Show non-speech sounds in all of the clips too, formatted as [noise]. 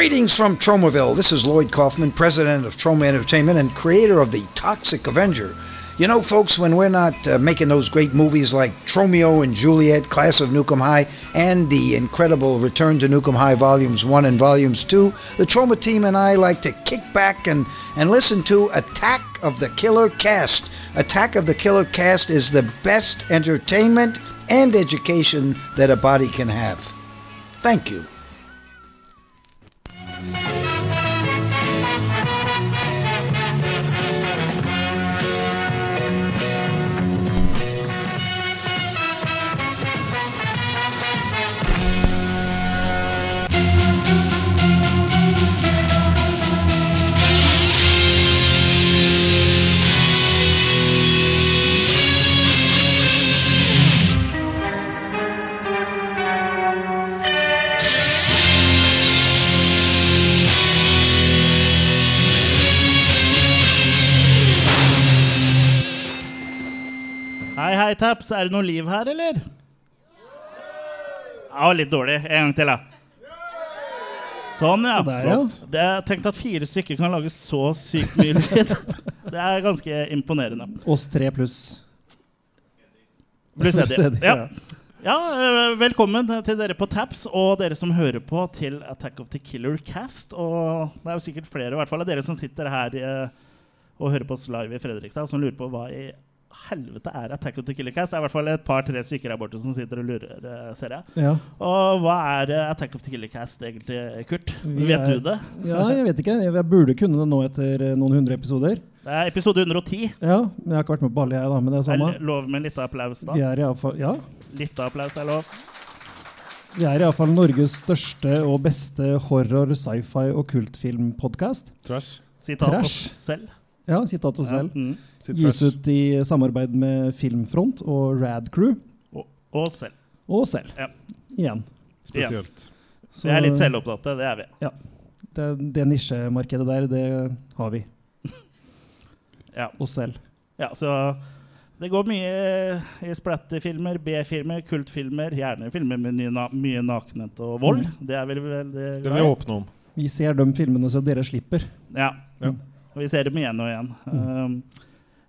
Greetings from Tromaville. This is Lloyd Kaufman, president of Troma Entertainment and creator of the Toxic Avenger. You know, folks, when we're not uh, making those great movies like Tromeo and Juliet, Class of Nukem High, and the incredible Return to Nukem High Volumes 1 and Volumes 2, the Troma team and I like to kick back and, and listen to Attack of the Killer Cast. Attack of the Killer Cast is the best entertainment and education that a body can have. Thank you. Taps. Er det noe liv her, eller? Ja, litt dårlig. En gang til, da. Sånn, ja. Der, ja. Det er tenkt at fire stykker kan lage så sykt mye lyd. [laughs] Det er ganske imponerende. Oss tre pluss. Pluss Eddie. Ja. Ja, øh, velkommen til dere på Taps og dere som hører på til Attack of the Killer Cast. Og det er jo sikkert flere i hvert fall av dere som sitter her øh, og hører på oss live i Fredrikstad, som lurer på hva i helvete er Attack of the Killer Cast. Det er i hvert fall et par-tre stykker her borte som sitter og lurer, øh, ser jeg. Ja. Og hva er øh, Attack of the Killer Cast egentlig, Kurt? Vi Vet er- du det? ja, jeg vet ikke. Jeg burde kunne det nå etter eh, noen hundre episoder. Det er episode 110. Ja, men jeg har ikke vært med på alle, jeg, da. Men det er samme. Er lov med en liten applaus, da? Vi er iallfall Ja. Litt applaus er lov. Vi er iallfall Norges største og beste horror, sci-fi og kultfilmpodkast. Trash. Sitat Trash. opp selv. Ja, sitat oss selv. Ja, mm. Gis ut i samarbeid med Filmfront og Rad Crew. og, og selv. Og selv. Ja. Igjen. Spesielt. Så Vi er litt selvopptatte, det er vi. Det, det nisjemarkedet der, det har vi. [laughs] Ja. Oss selv. ja, så det går mye i splatterfilmer, B-filmer, kultfilmer, gjerne filmer med na mye nakenhet og vold. Det er vel veldig Det glad vil i. jeg åpne om. Vi ser de filmene så dere slipper. Ja. Ja. Og vi ser dem igjen og igjen. Um,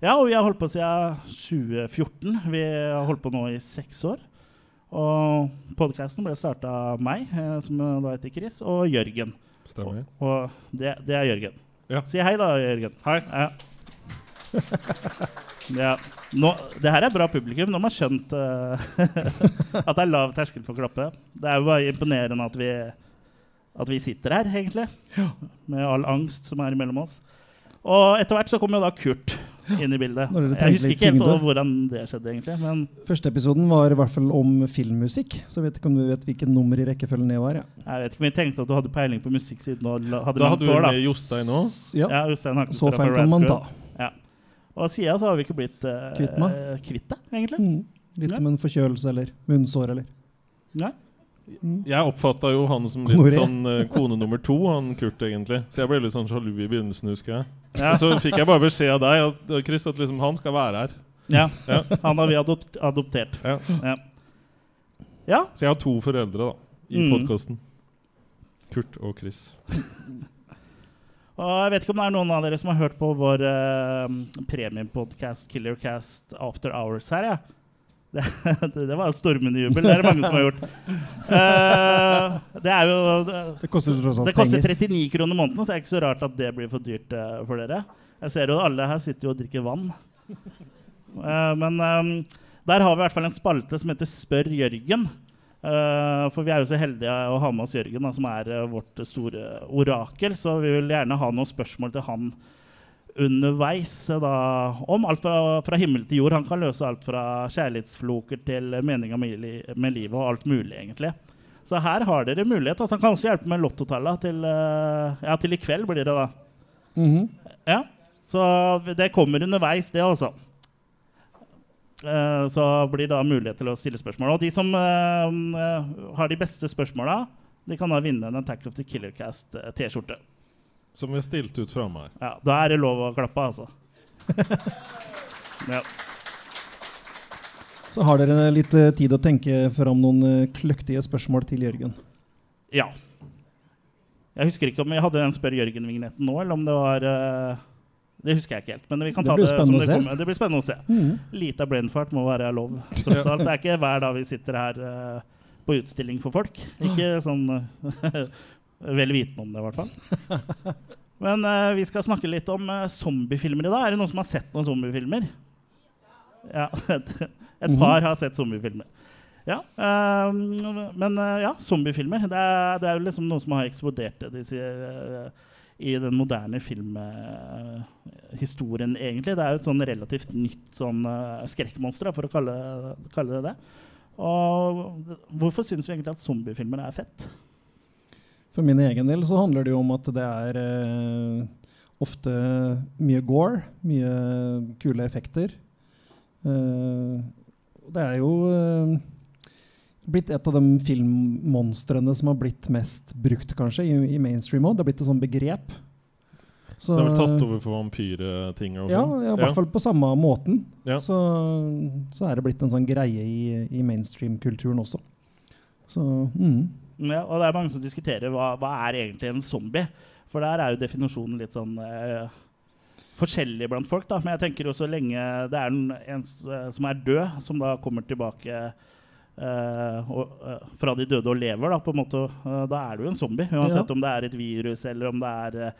ja, og vi har holdt på siden 2014. Vi har holdt på nå i seks år. Og podkasten ble starta av meg, eh, som da heter Chris, og Jørgen. Stemmer. Og det, det er Jørgen. Ja. Si hei, da, Jørgen. Hei. Ja. [laughs] ja. Nå, det her er bra publikum. Nå har man skjønt uh, [laughs] at det er lav terskel for å klappe. Det er jo bare imponerende at vi, at vi sitter her, egentlig. Med all angst som er imellom oss. Og etter hvert så kom jo da Kurt inn i bildet. Jeg husker ikke helt hvordan det skjedde, egentlig. Men Første episoden var i hvert fall om filmmusikk. Så vet ikke om du vet hvilket nummer i rekkefølgen det var. Ja. jeg vet ikke om jeg tenkte at du hadde peiling på musikk siden du hadde Da hadde du år, da. med Jostein òg. Ja. Ja, Jostein Så feil kan man ta. ta. Og siden så har vi ikke blitt uh, Kvitt kvitt det, egentlig. Mm. Litt Ja. som en forkjølelse eller munnsår eller Nei. Jeg oppfatta jo han som litt sånn uh, kone nummer to, han Kurt, egentlig. Så jeg ble litt sånn sjalu i begynnelsen, husker jeg. Ja. Så fikk jeg bare beskjed av deg at, eh, Chris, at liksom han skal være her. Ja, Ja. han har vi adop adoptert. Ja. Ja. ja. Så jeg har to foreldre da i Mm. podkasten. Kurt og Chris. Og jeg vet ikke om det er noen av dere som har hørt på vår uh, premiepodkast Killercast After Hours her, ja. [laughs] Det, det, var stormende jubel. Det er det mange som har gjort. Uh, det er jo det, Det koster tross alt det koster penger. 39 kroner måneden, så er det ikke så rart at det blir for dyrt uh, for dere. Jeg ser jo alle her sitter jo og drikker vann. Uh, men um, der har vi i hvert fall en spalte som heter Spør Jørgen. For vi er jo så heldige å ha med oss Jørgen, da, som er vårt store orakel. Så vi vil gjerne ha noen spørsmål til han underveis eh, da, om alt fra, fra himmel til jord. Han kan løse alt fra kjærlighetsfloker til meninga med, li- med livet og alt mulig, egentlig. Så her har dere mulighet. Altså, han kan også hjelpe med lottotallene til, eh, ja, til i kveld, blir det da. Mhm. Ja, så det kommer underveis, det også. Eh, så blir det da mulighet til å stille spørsmål. Og de som har de beste spørsmåla, de kan da vinne en Attack of the Killer Cast T-skjorte. Som vi har stilt ut framme her. Ja, da er det lov å klappe, altså. [laughs] ja. Så har dere litt eh, tid å tenke fram noen eh, kløktige spørsmål til Jørgen. ja. Jeg husker ikke om vi hadde den Spør Jørgen-vignetten nå, eller om det var eh, Det husker jeg ikke helt. Men vi kan Det ta blir det som spennende det se. kommer. Det blir spennende å se. Mhm. Lite av brainfart må være lov, [laughs] tross alt. Det er ikke hver dag vi sitter her eh, på utstilling for folk. Ikke sånn eh, [laughs] vel vitende om det, i hvert fall. [laughs] Men uh, vi skal snakke litt om uh, zombiefilmer i dag. Er det noen som har sett noen zombiefilmer? Ja, [laughs] et, et Mhm. par har sett zombiefilmer. Ja, uh, men ja, zombiefilmer. Det er, det er jo liksom noe som har eksplodert eh, i den moderne filmhistorien, egentlig. Det er jo et sånn relativt nytt sånn skrekkmonster, for å kalle, kalle det det. Og hvorfor syns vi egentlig at zombiefilmer er fett? For min egen del så handler det jo om at det er eh, ofte mye gore, mye kule effekter. Eh, det er jo eh, blitt et av de filmmonstrene som har blitt mest brukt, kanskje, i, i mainstream òg. Det har blitt et sånt begrep. Så, Det er vel tatt over for vampyrting Ja, sånn? ja, i hvert fall på samme måten. Ja. Så, så er det blitt en sånn greie i, i mainstream-kulturen også. Så mm. Ja, og det er mange som diskuterer hva, hva er egentlig en zombie. For der er jo definisjonen litt sånn eh, forskjellig blant folk. da. Men jeg tenker jo så lenge det er en, en eh, som er død, som da kommer tilbake og, eh, fra de døde og lever, da, på en måte, eh, da er du jo en zombie. Uansett Ja. om det er et virus, eller om det er eh,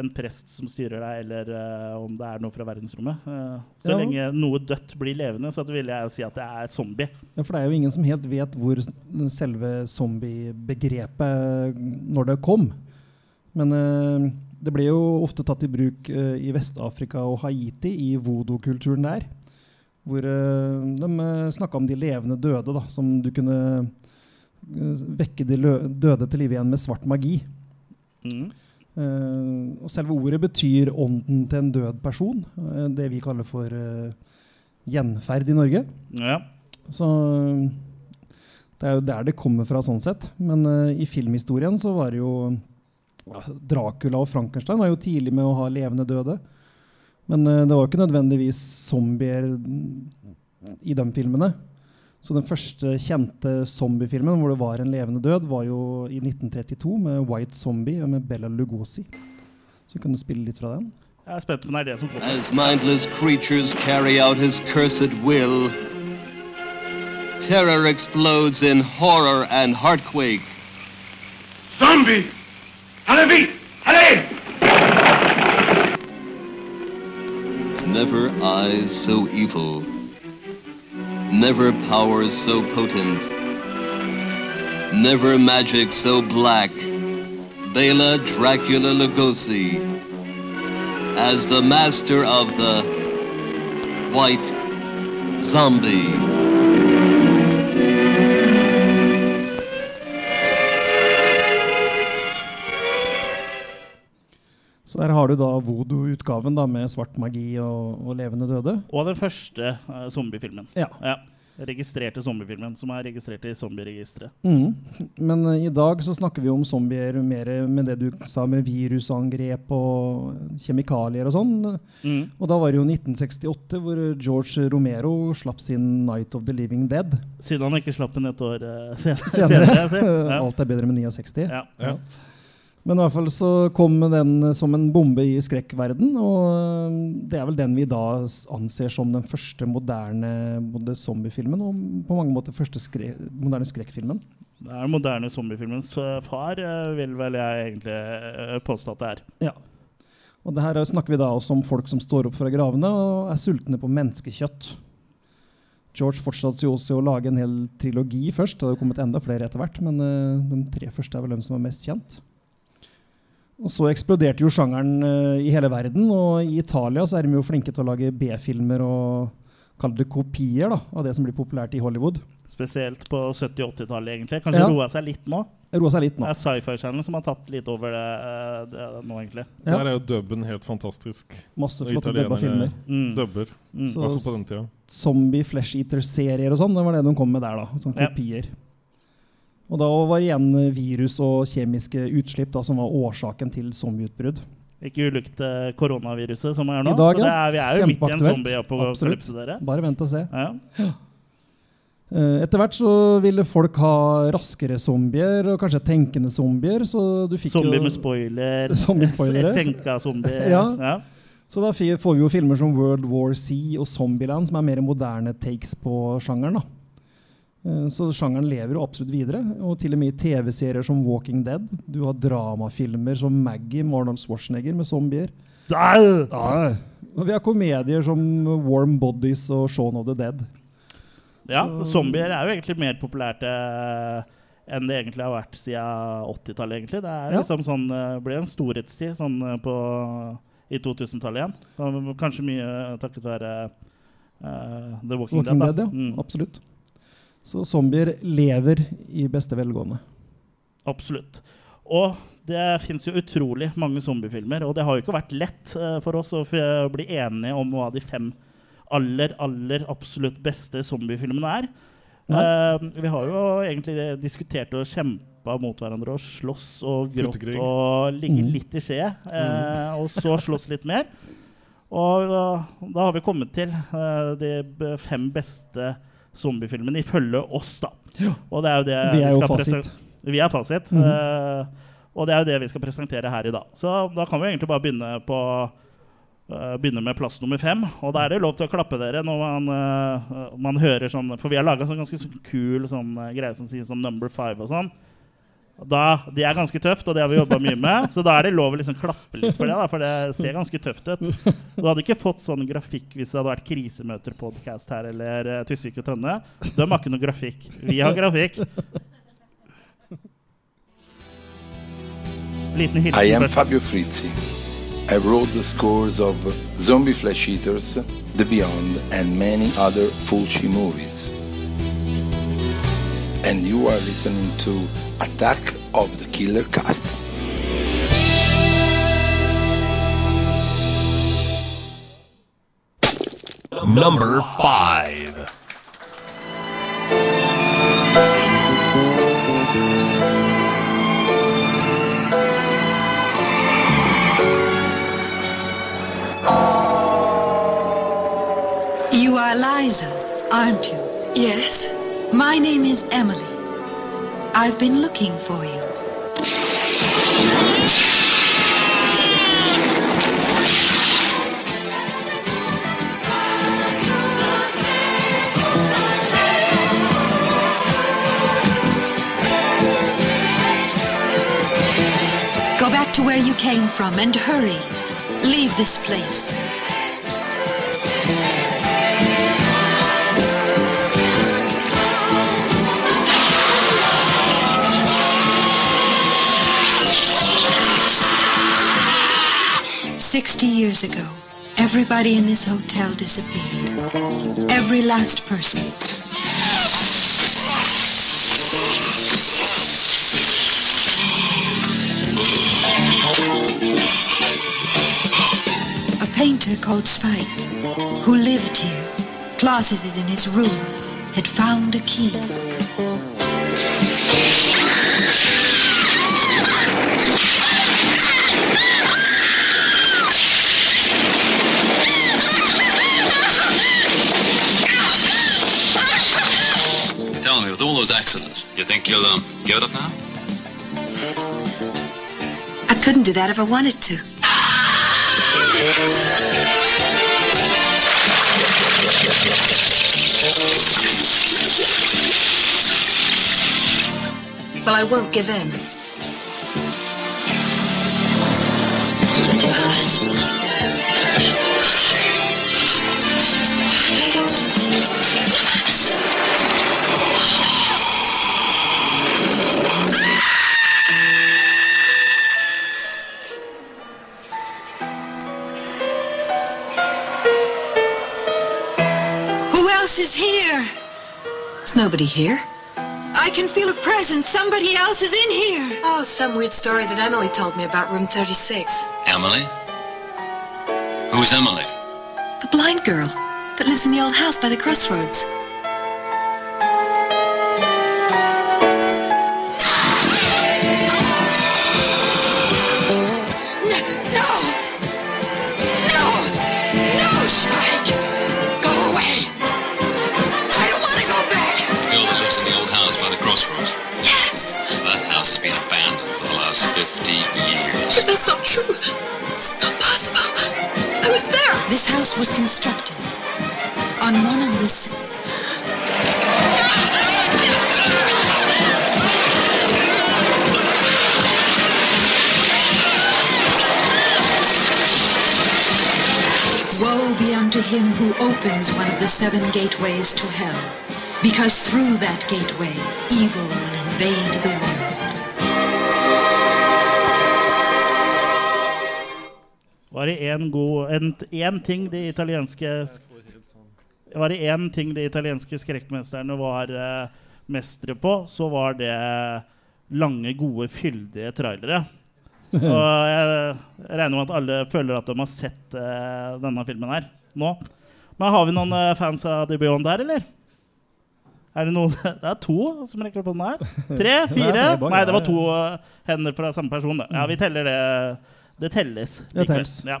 en prest som styrer deg, eller eh, om det er noe fra verdensrommet. Eh, så Ja. lenge noe dødt blir levende, så vil jeg si at det er zombie. Ja, for det er jo ingen som helt vet hvor selve zombie-begrepet når det kom. Men eh, det ble jo ofte tatt i bruk eh, i Vest-Afrika og Haiti, i voodoo-kulturen der. Hvor uh, de uh, snakka om de levende døde, da, som du kunne eh, vekke de døde til live igjen med svart magi. Mm. Eh, og selve ordet betyr ånden til en død person. eh, det vi kaller for eh, gjenferd i Norge. Ja. Så det er jo der det kommer fra, sånn sett. Men eh, i filmhistorien så var det jo Dracula og Frankenstein var jo tidlig med å ha levende døde. Men uh, det var ikke nødvendigvis zombier i de filmene. Så den første kjente zombiefilmen hvor det var en levende død, var jo i 1932 med White Zombie og med Bella Lugosi. Så kan du spille litt fra den. Jeg er spent men det er det som kommer. As mindless creatures carry out his cursed will, terror explodes in horror and heartquake. Zombie! Allez vite! Allez! Never eyes so evil. Never powers so potent. Never magic so black. Bela Dracula Lugosi as the master of the White Zombie. Så der har du da voodoo-utgaven da med svart magi og, og levende døde. Og den første uh, zombiefilmen. Ja. Ja. Registrerte zombiefilmen, som er registrert i zombieregisteret. Mm. Men uh, i dag så snakker vi om zombier mer med det du sa med virusangrep og kjemikalier og sånn. Mm. Og da var det jo 1968 hvor George Romero slapp sin 'Night of the Living Dead'. Siden han ikke slapp den et år uh, sen [laughs] Senere. senere. Ja. Alt er bedre med 69. Ja. Ja. Men i hvert fall så kom den som en bombe i skrekkverden, og øh, det er vel den vi da anser som den første moderne både zombiefilmen, og på mange måter første skre moderne skrekkfilmen. Det er den moderne zombiefilmens eh, far, eh, vil vel jeg egentlig eh, påstå at det er. Ja. Og det her snakker vi da også om folk som står opp fra gravene og er sultne på menneskekjøtt. George fortsatte jo også å lage en hel trilogi først. Det hadde kommet enda flere etter hvert, men de tre første er vel de som er mest kjent. Og så eksploderte jo sjangeren øh, i hele verden, og i Italia så er de jo flinke til å lage B-filmer og kalle det kopier da, av det som blir populært i Hollywood. Spesielt på 70- og 80-tallet, egentlig. Kanskje Ja. roa seg litt nå. Roa seg litt nå. Det er Sci-Fi Channel som har tatt litt over det, eh, det nå, egentlig. Ja. Der er jo dubben helt fantastisk. Masse flotte dubba filmer. Mm. Dubber. Mm. Så- på den tida. zombie flesh eater-serier og sånn. Det var det de kom med der, da. Sånne Ja. Og da var igjen virus og kjemiske utslipp da, som var årsaken til zombieutbrudd. Ikke ulikt eh, koronaviruset som er nå. Dag, så det er, vi er jo midt i en zombie-apokalypse, dere. Bare vent og se. Ja. Eh, Etter hvert så ville folk ha raskere zombier, og kanskje tenkende zombier. Så du fikk zombie jo med spoiler. [laughs] Zombie-spoilere. [laughs] Senka zombier. [laughs] Ja. ja. Så da får vi jo filmer som World War C og Zombieland, som er mer moderne takes på sjangeren. da. Eh, Så sjangeren lever jo absolutt videre, og til og med i TV-serier som Walking Dead. Du har dramafilmer som Maggie med Arnold Schwarzenegger med zombier. Ja. Og vi har komedier som Warm Bodies og Shaun of the Dead. Ja, Så- zombier er jo egentlig mer populært eh, enn det egentlig har vært siden 80-tallet. egentlig. Det er Ja. liksom sånn, eh, ble en storhetstid sånn eh, på, i 2000-tallet igjen. Kanskje mye takket være eh, The Walking, Walking Dead. Dead, ja. Mm, Absolutt. Så zombier lever i beste velgående. absolutt. Og det fins jo utrolig mange zombiefilmer, og det har jo ikke vært lett eh, for oss å f- bli enige om hva de fem aller, aller absolutt beste zombiefilmene er. Eh, vi har jo egentlig diskutert og kjempa mot hverandre og slåss og grått og ligge Mm. litt i skje, eh, og så slåss litt mer. Og da, da har vi kommet til de fem beste zombiefilmene ifølge oss, da. Ja. Og det er jo det Vi er jo skal fasit. Vi er fasit. Mhm. uh, og det er jo det vi skal presentere her i dag. Så da kan vi egentlig bare begynne på eh, begynne med plass nummer fem. Og da er det lov til å klappe dere når man, uh, man hører sånn For vi har laga sånn ganske sånn kul sånn greie som sier sånn number five og sånn. Da, Det er ganske tøft, og det har vi jobba mye med. Så da er det lov å liksom klappe litt for det, da, for det ser ganske tøft ut. Du hadde ikke fått sånn grafikk hvis det hadde vært krisemøter-podkast her eller uh, Tysvik og Tønne. De har ikke noe grafikk. Vi har grafikk. Liten hilsen I am. Fabio Frizzi. I wrote the scores of Zombie Flesh Eaters, The Beyond, and many other Fulci movies. And you are listening to Attack of the Killer Cast. Number five. You are Liza, aren't you? Yes. My name is Emily. I've been looking for you. Go back to where you came from and hurry. Leave this place. Sixty years ago, everybody in this hotel disappeared. Every last person. A painter called Spike, who lived here, closeted in his room, had found a key. Those accidents, you think you'll um, give it up now? I couldn't do that if I wanted to. Well, I won't give in. Nobody here. I can feel a presence. Somebody else is in here. Oh, some weird story that Emily told me about room 36. Emily? Who's Emily? The blind girl that lives in the old house by the crossroads. House was constructed on one of the. Woe be unto him who opens one of the seven gateways to hell, because through that gateway evil will invade the world. Var det én god en, en ting de italienske Var det én ting de italienske skrekkmesterne var eh, mestere på, så var det lange, gode, fyldige trailere. [laughs] Og jeg regner med at alle føler at de har sett eh, denne filmen her nå. Men har vi noen eh, fans av The Beyond der, eller? Er det noen [laughs] Det er to som rekker opp den her. Tre? [laughs] Fire? Nei, det var to eh, hender fra samme person. da. Ja, vi teller det. Det telles. Det telles. Ja.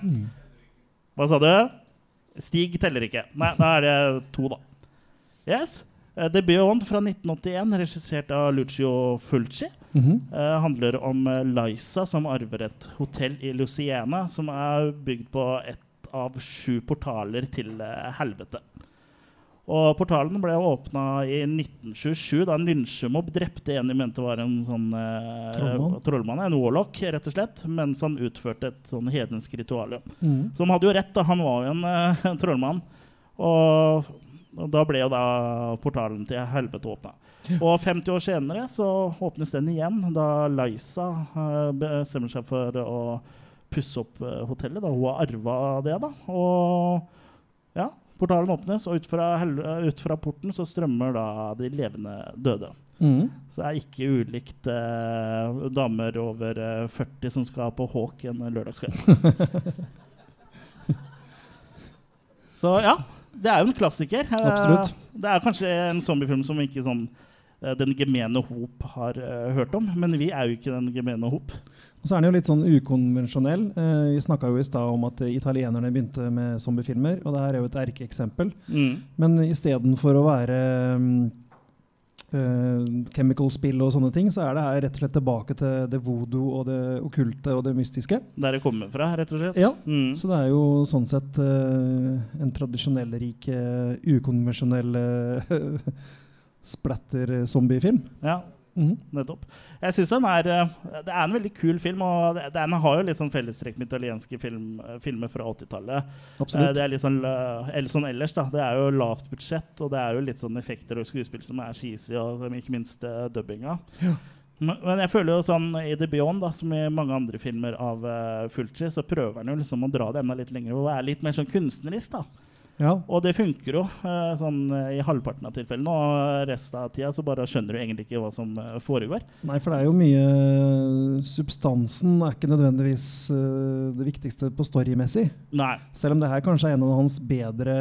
Hva sa du? Stig teller ikke. Nei, da er det to, da. Yes. Eh, The Beyond fra 1981, regissert av Lucio Fulci, Mhm. eh, handler om eh, Liza som arver et hotell i Luciana som er bygd på et av sju portaler til helvete. Og portalen ble åpna i 1927 da en lynsjemobb drepte en de mente var en sånn eh, Trollmann. trollmann, en warlock, rett og slett, mens han utførte et sånn hedensk ritual. Mm. Så han hadde jo rett, da. Han var jo en eh, trollmann. Og, og da ble jo da portalen til helvete åpna. Og 50 år senere så åpnes den igjen, da Liza eh, bestemmer seg for å pusse opp eh, hotellet. da Hun har arva det, da. Og ja, portalen åpnes, og ut fra, ut fra porten så strømmer da de levende døde. Mm. Så det er ikke ulikt eh, damer over eh, 40 som skal på Håk en lørdagskveld. [laughs] Så ja, det er jo en klassiker. Eh, Absolutt. Det er kanskje en zombiefilm som ikke sånn eh, den gemene hop har eh, hørt om, men vi er jo ikke den gemene hop. Og så er den jo litt sånn ukonvensjonell. Eh, vi snakka jo i stad om at eh, italienerne begynte med zombiefilmer, og det her er jo et erkeeksempel. Mm. Men istedenfor å være um, uh, chemical spill og sånne ting, så er det her rett og slett tilbake til det voodoo og det okkulte og det mystiske. Der det kommer fra, rett og slett. Ja, Mm. Så det er jo sånn sett uh, en tradisjonell, rik, eh, ukonvensjonell uh, [laughs] splatter-zombiefilm. Ja, Mhm. nettopp. Jeg synes den er eh, Det er en veldig kul film, og den har jo litt sånn fellestrekk med italienske film, eh, filmer fra 80-tallet. Eh, Det er litt sånn, eller sånn ellers, da. Det er jo lavt budsjett, og det er jo litt sånn effekter og skuespill som er cheesy, og ikke minst uh, dubbinga. Ja. Men, men jeg føler jo sånn i The Beyond, da, som i mange andre filmer av uh, Fulci, så prøver han jo liksom å dra det enda litt lenger og være litt mer sånn kunstnerisk, da. Ja. Og det funker jo eh, sånn eh, i halvparten av tilfellene. Og resten av tida så bare skjønner du egentlig ikke hva som eh, foregår. Nei, for det er jo mye Substansen er ikke nødvendigvis det viktigste på storymessig. Nei. Selv om det her kanskje er en av hans bedre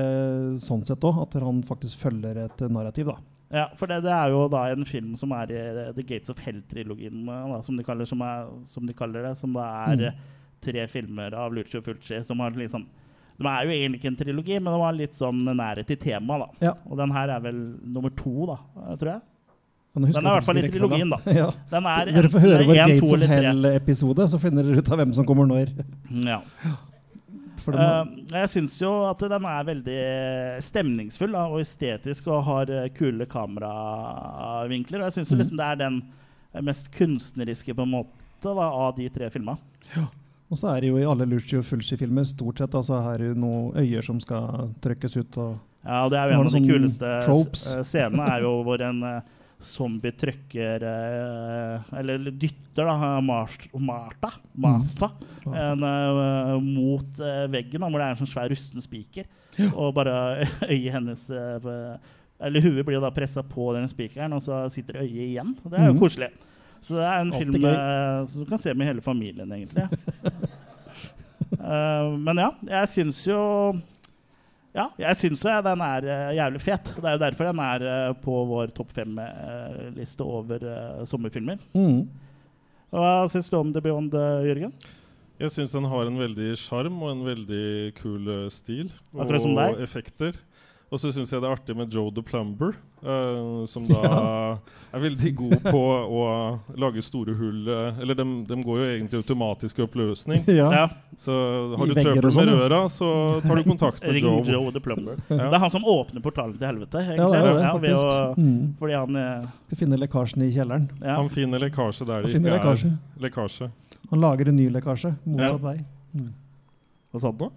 sånn sett òg, at han faktisk følger et narrativ, da. Ja, for det, det er jo da en film som er i The Gates of Hell-trilogien, som, de kaller, som, er, som de kaller det. Som da er Mm. tre filmer av Lucio Fulci som har litt sånn De er jo egentlig ikke en trilogi, men det var litt sånn nærhet til temaet. Ja. Og den her er vel nummer to, da, tror jeg. Den er i hvert fall i trilogien, da. [laughs] ja. Den er Dere får høre vår en, Gates of. Hell-episode, så finner dere ut av hvem som kommer når. Ja. [laughs] For det Eh, jeg syns jo at den er veldig stemningsfull da, og estetisk og har eh, kule kameravinkler. Og jeg syns mm. liksom det er den mest kunstneriske på en måte da, av de tre filma. Og så er det jo i alle Lucio Fulci-filmer stort sett altså her er noen øyer som skal trykkes ut. og Ja, det er jo en av de kuleste tropes. eh, scenene er jo hvor en eh, zombie trykker eh, Eller dytter da Martha, Martha Mm. en, mot veggen, da, hvor det er en sånn svær rusten spiker. Og bare [laughs] øyet hennes Eller huet blir da pressa på den spikeren, og så sitter øyet igjen. Det er jo Mhm. koselig. Så det er en film eh, som du kan se med hele familien, egentlig. uh, [laughs] men ja, jeg syns jo ja, jeg syns jo den er eh, jævlig fet. Det er jo derfor den er eh, på vår topp fem-liste over sommerfilmer. Mm. Hva syns du om The Beyond, Jørgen? Jeg syns den har en veldig sjarm og en veldig kul stil. Akkurat og effekter. Og så syns jeg det er artig med Joe the Plumber, uh, som da [laughs] Ja. er veldig god på å lage store hull uh, Eller de, går jo egentlig automatisk i oppløsning. Ja. Ja. Så har I du trøbbel sånn, med røra, så tar du kontakt med Joe. Joe the Plumber. Ja. Det er han som åpner portalen til helvete, Ja, det er det, ved å. Mm. Fordi han eh, Skal finne lekkasjen i kjelleren. ja. Han finner lekkasje der det ikke lekkasje. er lekkasje. Han lager en ny lekkasje motsatt Ja. vei. Mm. Hva sa du nå?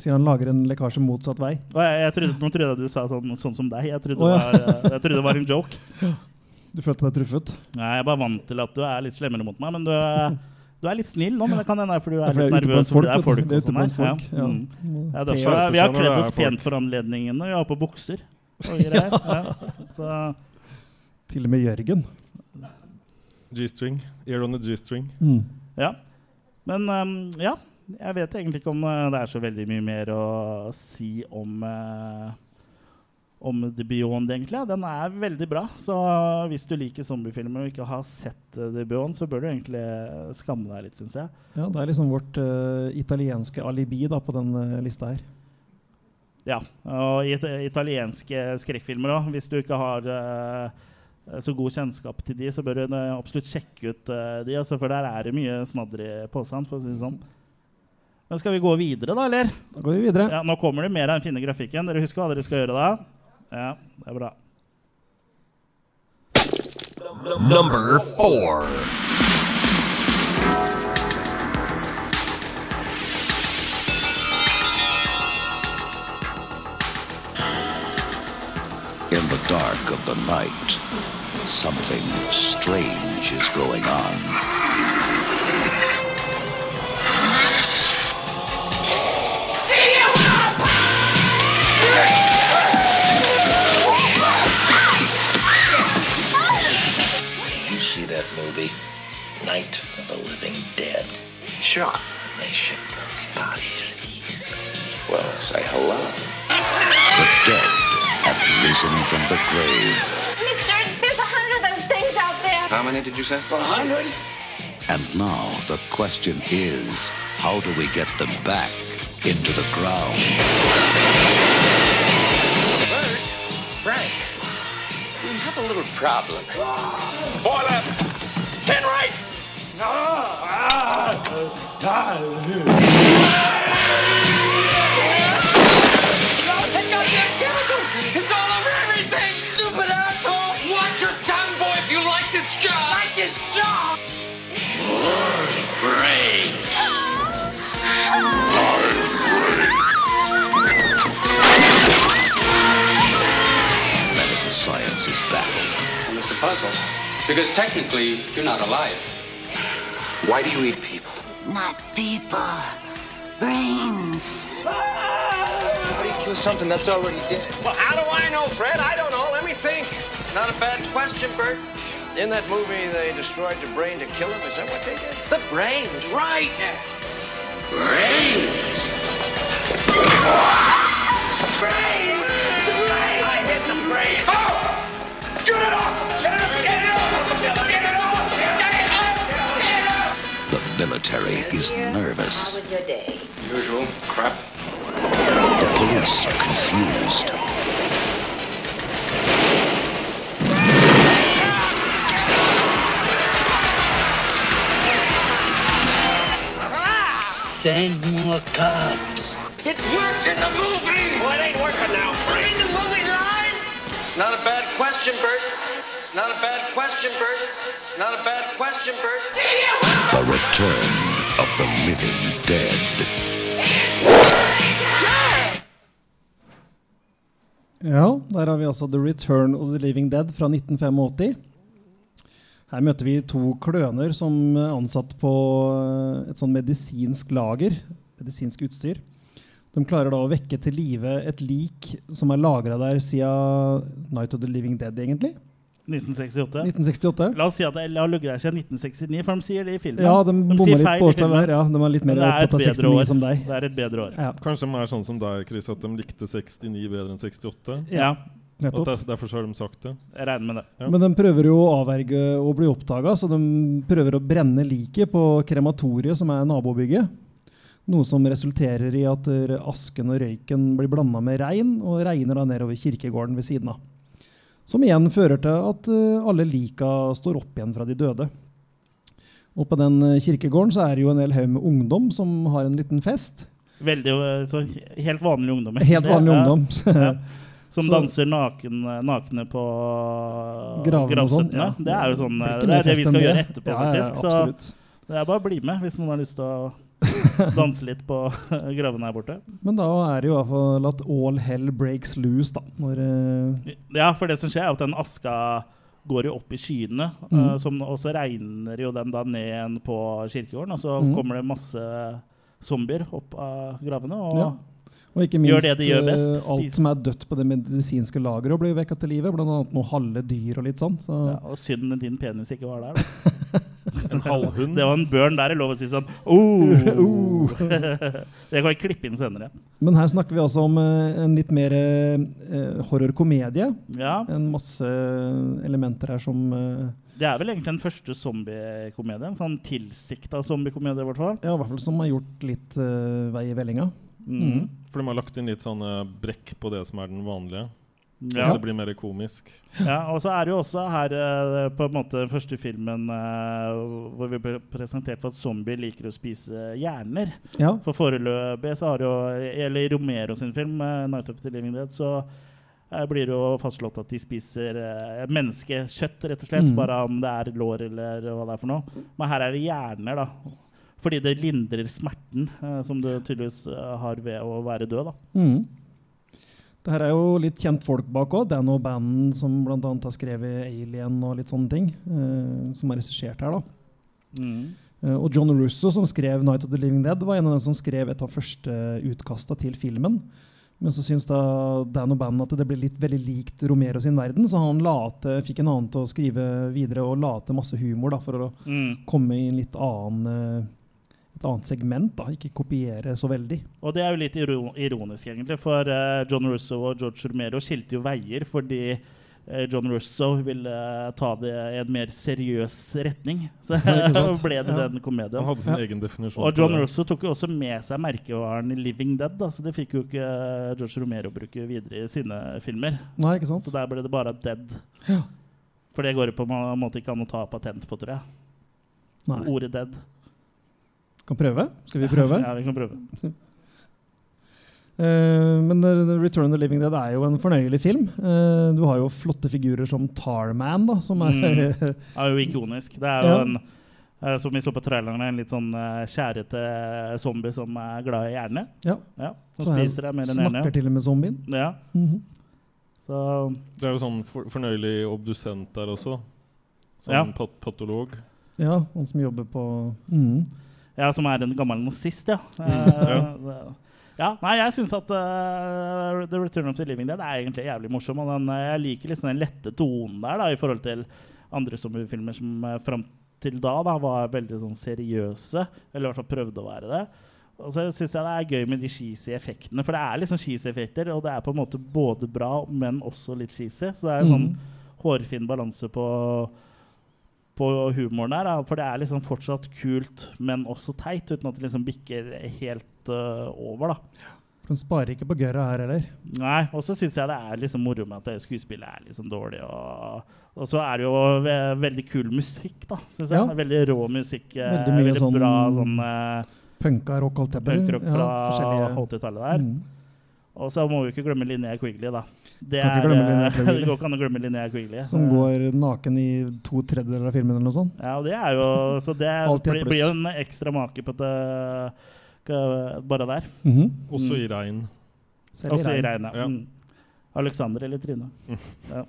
Sier han lager en lekkasje motsatt vei. Jeg, jeg trodde, nå trodde jeg du sa sånn, sånn som deg. Jeg trodde, oh, ja. det var, eh, jeg trodde det var en joke. [laughs] Du følte deg truffet? Nei, Jeg er bare vant til at du er litt slemmere mot meg. Men du er, [laughs] du er litt snill nå. Men det kan hende fordi du er litt er nervøs fordi det er folk, folk. Det er og sånn folk, ja. Mm. Mm. Ja, er er vi har sånn kledd oss pent for anledningen, og vi har på bukser. Og greier. ja. [laughs] Så Til og med Jørgen. G-string. Ear on the G-string. Mm. Ja. Men um, ja, jeg vet egentlig ikke om eh, det er så veldig mye mer å si om uh, om The Beyond, egentlig. Den er veldig bra. Så hvis du liker zombiefilmer og ikke har sett eh, The Beyond, så bør du egentlig skamme deg litt, syns jeg. Ja, det er liksom vårt uh, italienske alibi da, på den uh, lista her. Ja. Og it italienske skrekkfilmer òg. Hvis du ikke har uh, så god kjennskap til de, så bør du eh, absolutt sjekke ut eh, de, altså, for der er det mye snadder i posen, for å si det sånn. Men skal vi gå videre, da, eller? Da går vi videre. Ja, nå kommer det mer av den fine grafikken. Dere husker hva dere skal gjøre da? Ja, det er bra. Number four. In the dark of the night, something strange is going on. Movie, Night of the Living Dead? Sure. They ship those bodies. Well, say hello. The dead have risen from the grave, Mister, there's a hundred of those things out there. How many did you say? A hundred? and now the question is how do we get them back into the ground? Bert, Frank, we have a little problem. Four left. Ten right. It's all over everything! Stupid asshole! Watch your tongue, boy, if you like this job! Like this job! Medical science is baffled. And it's a puzzle. Because technically, you're not alive. Why do you eat people? Not people. Brains. How do you kill something that's already dead? Well, how do I know, Fred? I don't know. Let me think. It's not a bad question, Bert. In that movie, they destroyed the brain to kill him. Is that what they did? The brains, right? Brains. Brain. The brain. I hit the brain. Oh! Get it off! Military is nervous. your day? Usual crap. The police are confused. Send more cops. It worked in the movie! Well, it ain't working now, Fred. In the movie line? It's not a bad question, Bert. It's not a bad question, Bert. It's not a bad question, Bert. The return of the living dead. Ja, der har vi altså The Return of the Living Dead fra 1985. Her møter vi to kløner som er ansatt på eh, et sånn medisinsk lager. Medisinsk utstyr. De klarer da å vekke til live et lik som er lagra der siden Night of the Living Dead, egentlig. 1968. 1968. La oss si at det har ligget der siden 1969, for de sier det i filmen. Ja, de bommer sier litt på i her. der. Ja, de er litt mer er opptatt av 69 år. som deg. Det er et bedre år. Ja. Kanskje de er sånn som deg, Chris, at de likte 69 bedre enn 68? Ja. Nettopp. Og der, derfor så har de sagt det? Jeg regner med det. Ja. Men de prøver jo å avverge å bli oppdaga, så de prøver å brenne liket på krematoriet, som er nabobygget. Noe som resulterer i at asken og røyken blir blanda med regn, og regner da nedover kirkegården ved siden av. Som igjen fører til at eh, alle lika står opp igjen fra de døde. Og på den eh, kirkegården så er det jo en hel haug med ungdom som har en liten fest. Veldig eh, sånn helt vanlig ungdom. Helt vanlig [laughs] Ja. ungdom. [laughs] Ja. Som Så- danser naken, nakne på gravstøttene. ja. Det er jo sånn Det er det vi skal gjøre etterpå, faktisk. Så det er bare å bli med hvis man har lyst til å [laughs] danse litt på [laughs] gravene her borte. Men da er det jo i hvert fall at all hell breaks loose, da. Når, eh, Ja, for det som skjer, er at den aska går jo opp i skyene. Mm. Uh, som, og så regner jo den da ned igjen på kirkegården, og så Mm. kommer det masse zombier opp av gravene. Og Ja. Og ikke minst gjør det de gjør best. eh, alt som er dødt på det medisinske lageret, blir vekka til live. Blant annet noen halve dyr og litt sånn. Så. Ja, og synd din penis ikke var der, da. [laughs] En halvhund. Det var en børn der. i lov å si sånn oh. Oh. [laughs] Det kan jeg klippe inn senere. Men her snakker vi altså om eh, en litt mer eh, horrorkomedie. Ja. En masse elementer her som uh, Det er vel egentlig den første zombiekomedien. En sånn tilsikta zombiekomedie, i hvert fall. Ja, i hvert fall som har gjort litt uh, vei i vellinga. Mhm. For de har lagt inn litt sånne brekk på det som er den vanlige. Så Ja. det blir mer komisk. Ja, og så er det jo også her eh, på en måte den første filmen eh, hvor vi ble presentert for at zombier liker å spise hjerner. Ja. For foreløpig så har jo Eller i Romero sin film, eh, 'Night of the Living Dead', så blir det jo fastslått at de spiser menneskekjøtt, rett og slett. Mm. Bare om det er lår eller hva det er for noe. Men her er det hjerner, da. Fordi det lindrer smerten eh, som du tydeligvis eh, har ved å være død, da. Mm. Det her er jo litt kjent folk bak òg. Dan O'Bannon, som bl.a. har skrevet 'Alien' og litt sånne ting. eh, som er regissert her, da. Mm. Eh, og John Russo, som skrev 'Night of the Living Dead', var en av dem som skrev et av første utkasta til filmen. Men så syns da Dan bandet at det ble litt veldig likt Romero sin verden, så han late, fikk en annen til å skrive videre og la til masse humor da, for å Mm. komme i en litt annen eh, et annet segment. da, Ikke kopiere så veldig. Og det er jo litt iro ironisk, egentlig, for eh, John Russo og George Romero skilte jo veier fordi eh, John Russo ville eh, ta det i en mer seriøs retning. [laughs] Så Ja, [laughs] ble det Ja. den komedien. Han hadde sin egen definisjon Og John. Russo tok jo også med seg merkevaren Living Dead, da, så det fikk jo ikke George Romero bruke videre i sine filmer. Nei, ikke sant? Så der ble det bare Dead. Ja. For det går jo på en måte ikke an å ta patent på, tror jeg. Nei. Ordet dead. Kan prøve? Skal vi prøve? [laughs] ja, vi kan prøve. uh, [laughs] men eh, Return of the Living Dead er jo en fornøyelig film. Uh, du har jo flotte figurer som Tarman, da, som er Mm. [laughs] er jo ikonisk. Det er jo Ja. en som vi så på traileren, en litt sånn uh, skjærete zombie som er glad i hjerne. Ja. ja som spiser deg mer enn snakker hjerne. til og med zombien. Ja. Mhm. Så Det er jo sånn for, fornøyelig obdusent der også. Sånn Ja. pat patolog. Ja, han som jobber på Mhm. Ja, som er en gammel nazist, ja. [laughs] Eh, ja. Nei, jeg syns at uh, The Return of the Living Dead er egentlig jævlig morsom. Og den, eh, jeg liker liksom den lette tonen der da, i forhold til andre zombiefilmer som uh, fram til da, da var veldig sånn seriøse. Eller i hvert fall prøvde å være det. Og så syns jeg det er gøy med de cheesy effektene. For det er liksom cheesy effekter, og det er på en måte både bra, men også litt cheesy. Så det er en sånn Mhm. hårfin balanse på på humoren da. for det er liksom fortsatt kult, men også teit, uten at det liksom bikker helt uh, over. da. De sparer ikke på gørra her heller. Nei, og så syns jeg det er liksom moro med at skuespillet er liksom dårlig. Og, og så er det jo ve veldig kul musikk, da, syns jeg. Ja. Veldig rå musikk. eh, Veldig mye sånn bra sånn uh, Punka rock, holdt jeg på å si. punkrock fra ja, 80-tallet der. Mhm. Og så må vi ikke glemme Linnea Quigley, da. Det, er, eh, [laughs] Quigley. det går ikke an å glemme Linnea Quigley. Som går naken i to tredjedeler av filmen eller noe sånt. Ja, og det er jo Så det blir, blir jo en ekstra make på det bare der. Mhm. Også Mm. i regn. Selv Også i regn. ja. Ja. Mm. Alexander eller Trine. Ja.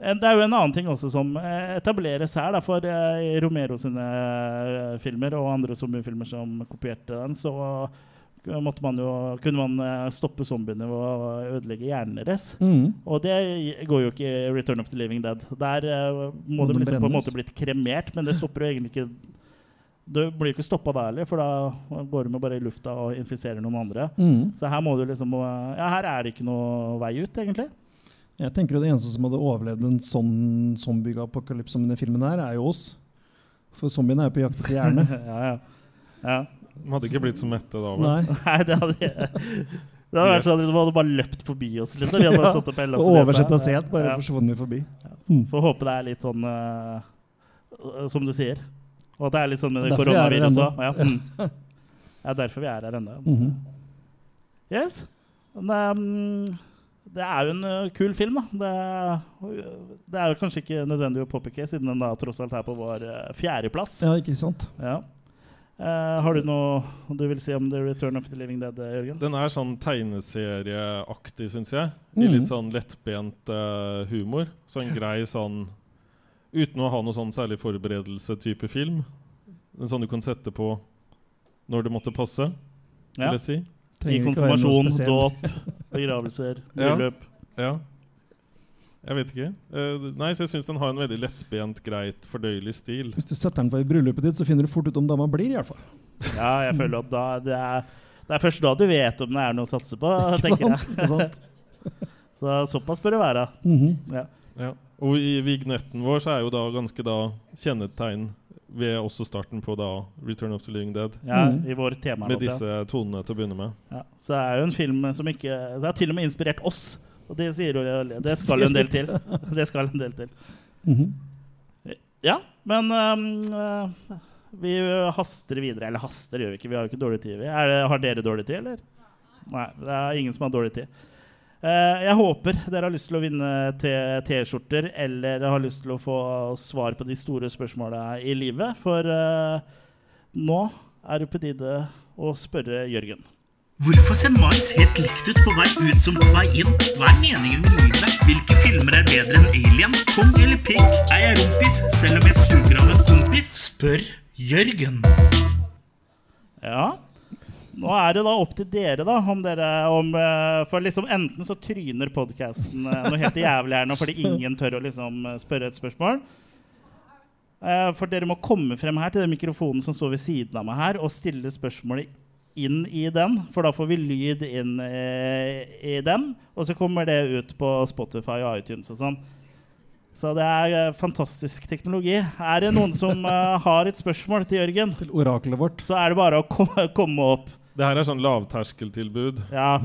Det er jo en annen ting også som eh, etableres her. Da, for eh, i Romero sine filmer og andre zombiefilmer som kopierte den, så man jo, kunne man eh, stoppe zombiene ved å ødelegge hjernen deres. Mm. Og det går jo ikke i Return of the Living Dead. Der uh, må, de liksom på en måte blitt kremert, men det stopper jo egentlig ikke Det blir jo ikke stoppa da heller, for da går de med bare i lufta og infiserer noen andre. Mm. Så her må du liksom eh, Ja, her er det ikke noe vei ut, egentlig. Jeg tenker jo Det eneste som hadde overlevd en sånn zombie-apokalypse som denne filmen her, er jo oss. For zombiene er jo på jakt etter hjerne. [laughs] ja, ja. ja. De hadde ikke blitt så mette da, vel? Nei. [laughs] Nei, det hadde [laughs] Det hadde vært sånn at de hadde bare løpt forbi oss. Liksom. Vi hadde bare satt opp hele og oversett og sett, bare forsvunnet forbi. Mm. Får håpe det er litt sånn uh, Som du sier. Og at det er litt sånn med Derfor vi er koronaviruset òg. Ja. Mm. [laughs] Det er derfor vi er her ennå. Mhm. Yes. Men, um, det er jo en uh, kul film, da. Det, det er jo kanskje ikke nødvendig å påpeke, siden den da tross alt er på vår uh, fjerdeplass. Ja, ikke sant? Ja. Eh, har du noe du vil si om The Return of the Living Dead, Jørgen? Den er sånn tegneserieaktig, syns jeg. I Mhm. litt sånn lettbent uh, humor. Så en grei sånn Uten å ha noe sånn særlig forberedelse-type film. En sånn du kan sette på når det måtte passe, Ja. jeg si. I Trenger I konfirmasjon, dåp, begravelser, [laughs] Ja. bryllup. Ja. Jeg vet ikke. Uh, nei, så jeg syns den har en veldig lettbent, greit, fordøyelig stil. Hvis du setter den på i bryllupet ditt, så finner du fort ut om dama blir, i hvert fall. Ja, jeg føler at da det er, det er først da du vet om det er noe å satse på, [laughs] tenker jeg. Så såpass bør det være. Mhm. ja. Ja. Og i vignetten vår så er jo da ganske da kjennetegn ved også starten på da Return of the Living Dead. Ja, i vår tema Med disse tonene til å begynne med. Ja, så det er jo en film som ikke Det har til og med inspirert oss. Og det sier jo Det skal en del til. [laughs] Det skal en del til. Mhm. Ja, men øh, vi haster videre. Eller haster gjør vi ikke, vi har jo ikke dårlig tid. Det, har dere dårlig tid, eller? Nei, det er ingen som har dårlig tid. Uh, jeg håper dere har lyst til å vinne T-skjorter eller har lyst til å få svar på de store spørsmåla i livet. For uh, nå er det på tide å spørre Jørgen. Hvorfor ser mais helt likt ut på vei ut som på vei inn? Hva er meningen med livet? Hvilke filmer er bedre enn Alien? Kong eller pikk? Er jeg rumpis selv om jeg suger av en kompis? Spør Jørgen. Ja. Nå er det da opp til dere, da, om dere om, eh, For liksom enten så tryner podkasten noe helt jævlig her nå fordi ingen tør å liksom eh, spørre et spørsmål. Eh, For dere må komme frem her til den mikrofonen som står ved siden av meg her, og stille spørsmålet inn i den. For da får vi lyd inn eh, i den, og så kommer det ut på Spotify og iTunes og sånn. Så det er eh, fantastisk teknologi. Er det noen som eh, [laughs] har et spørsmål til Jørgen? Til oraklet vårt. Så er det bare å komme, komme opp. Det her er sånn lavterskeltilbud. Ja.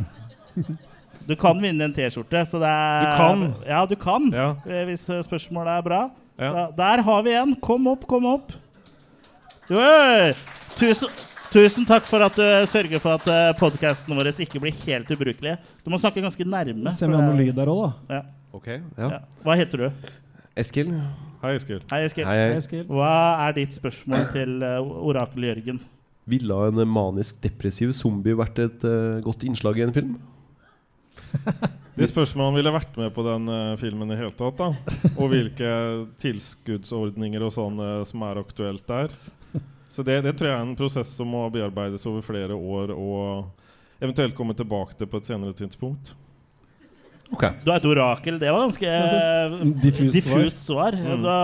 Du kan vinne en T-skjorte, så det er Du kan? Ja, du kan. Ja. eh, Hvis spørsmålet er bra. Ja. Så der har vi en. Kom opp, kom opp. Jo, Tusen, tusen takk for at du sørger for at podkasten vår ikke blir helt ubrukelige. Du må snakke ganske nærme. Se om vi har noe lyd der òg, da. Ja. Ok, ja. Ja. Hva heter du? Eskil. Hei, Eskil. Hei, Eskil. Hei, Eskil. Hva er ditt spørsmål til uh, orakel Jørgen? Ville en manisk depressiv zombie vært et uh, godt innslag i en film? [laughs] Det spørs om han ville vært med på den uh, filmen i hele tatt. da Og hvilke tilskuddsordninger og sånn eh, som er aktuelt der. Så det, det tror jeg er en prosess som må bearbeides over flere år, og eventuelt komme tilbake til på et senere tidspunkt. Du er et orakel. Det var ganske [laughs] diffus, diffus diffust svar. Mm. Da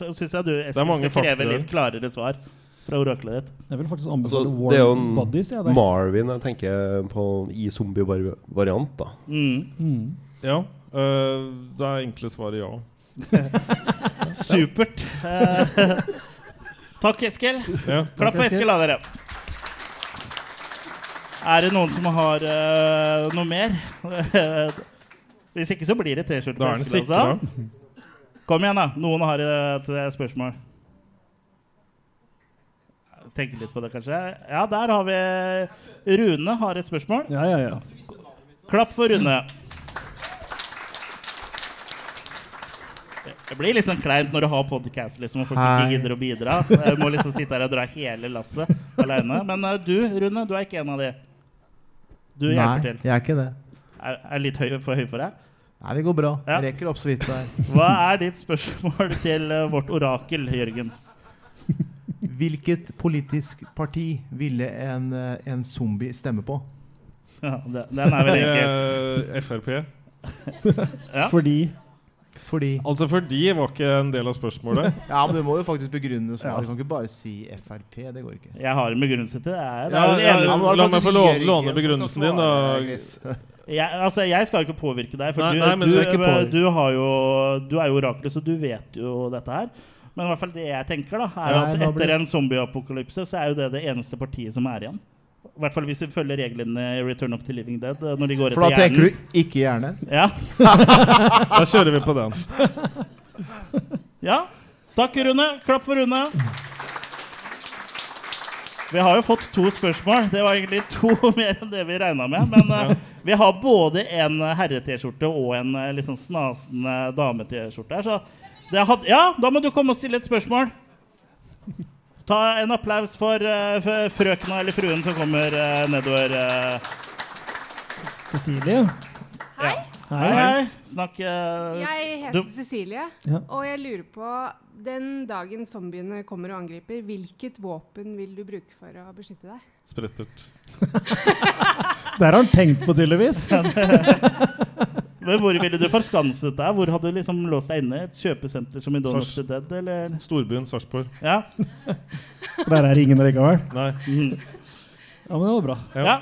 syns jeg du Det er skal kreve litt klarere svar fra oraklet ditt. Jeg vil faktisk Altså, anbefale det er jo en Bodies. Jeg. Marvin jeg tenker på i zombie-variant. da Mm. Mm. Ja. eh, da er enkle svaret ja. [laughs] Supert. [laughs] Takk, Eskil. Ja. Klapp på Eskil. Da, dere. Er det noen som har uh, noe mer? [laughs] Hvis ikke så blir det T-skjorte på Eskil. Altså. Kom igjen, da. Noen har et eh, spørsmål. Tenke litt på det, kanskje. Ja, der har vi Rune har et spørsmål. Ja, ja, ja. Klapp for Rune. Det blir litt sånn kleint når du har podcast liksom, og folk Hei. ikke gidder å bidra. Jeg må liksom sitte her og dra hele lasset alene. Men uh, du, Rune, du er ikke en av de. Du hjelper Nei, til. jeg er ikke det. Er, er litt høy, for høy for deg? Nei, det går bra. Ja. Jeg rekker opp så vidt der. Hva er ditt spørsmål til uh, vårt orakel, Jørgen? Hvilket politisk parti ville en, eh, en zombie stemme på? Ja, det- den er veldig [laughs] enkel. Frp. Ja. Fordi Fordi Altså fordi var ikke en del av spørsmålet. [laughs] Ja, men du må jo faktisk begrunne Ja. Du kan ikke bare si Frp. Det går ikke. Jeg har en begrunnelse til det. Er, det er ja, det ja, ja, La meg få låne, låne begrunnelsen din, da. [laughs] Jeg, altså, jeg skal jo ikke påvirke deg, for Nei, du, nei, men du, du er ikke du, har jo, du er jo oraklet, så du vet jo dette her. Men i hvert fall det jeg tenker, da, er nei, at etter en zombieapokalypse så er jo det det eneste partiet som er igjen. I hvert fall hvis vi følger reglene i Return of the Living Dead. eh, Når de går For da etter tenker hjernen. du ikke hjerne? Ja. [laughs] Da kjører vi på den. [laughs] Ja. Takk, Rune. Klapp for Rune. Vi har jo fått to spørsmål. Det var egentlig to [laughs] mer enn det vi regna med. Men uh, vi har både en herre-T-skjorte og en uh, litt sånn snasende dame-T-skjorte her. Så det had ja, da må du komme og stille et spørsmål. Ta en applaus for, eh, for frøkena eller fruen som kommer eh, nedover. eh. Cecilie. Ja. Hei. Hei, hei. Snakk uh, Jeg heter du- Cecilie, Ja. og jeg lurer på Den dagen zombiene kommer og angriper, hvilket våpen vil du bruke for å beskytte deg? Sprettert. [laughs] Det har han tenkt på, tydeligvis. Men hvor ville du forskanset deg? Hvor hadde du liksom låst deg inne? Et kjøpesenter som i of the Dead, eller? Storbyen Sarpsborg. Ja. For [laughs] der er ingen likevel. Nei. Ja, men det var bra. ja.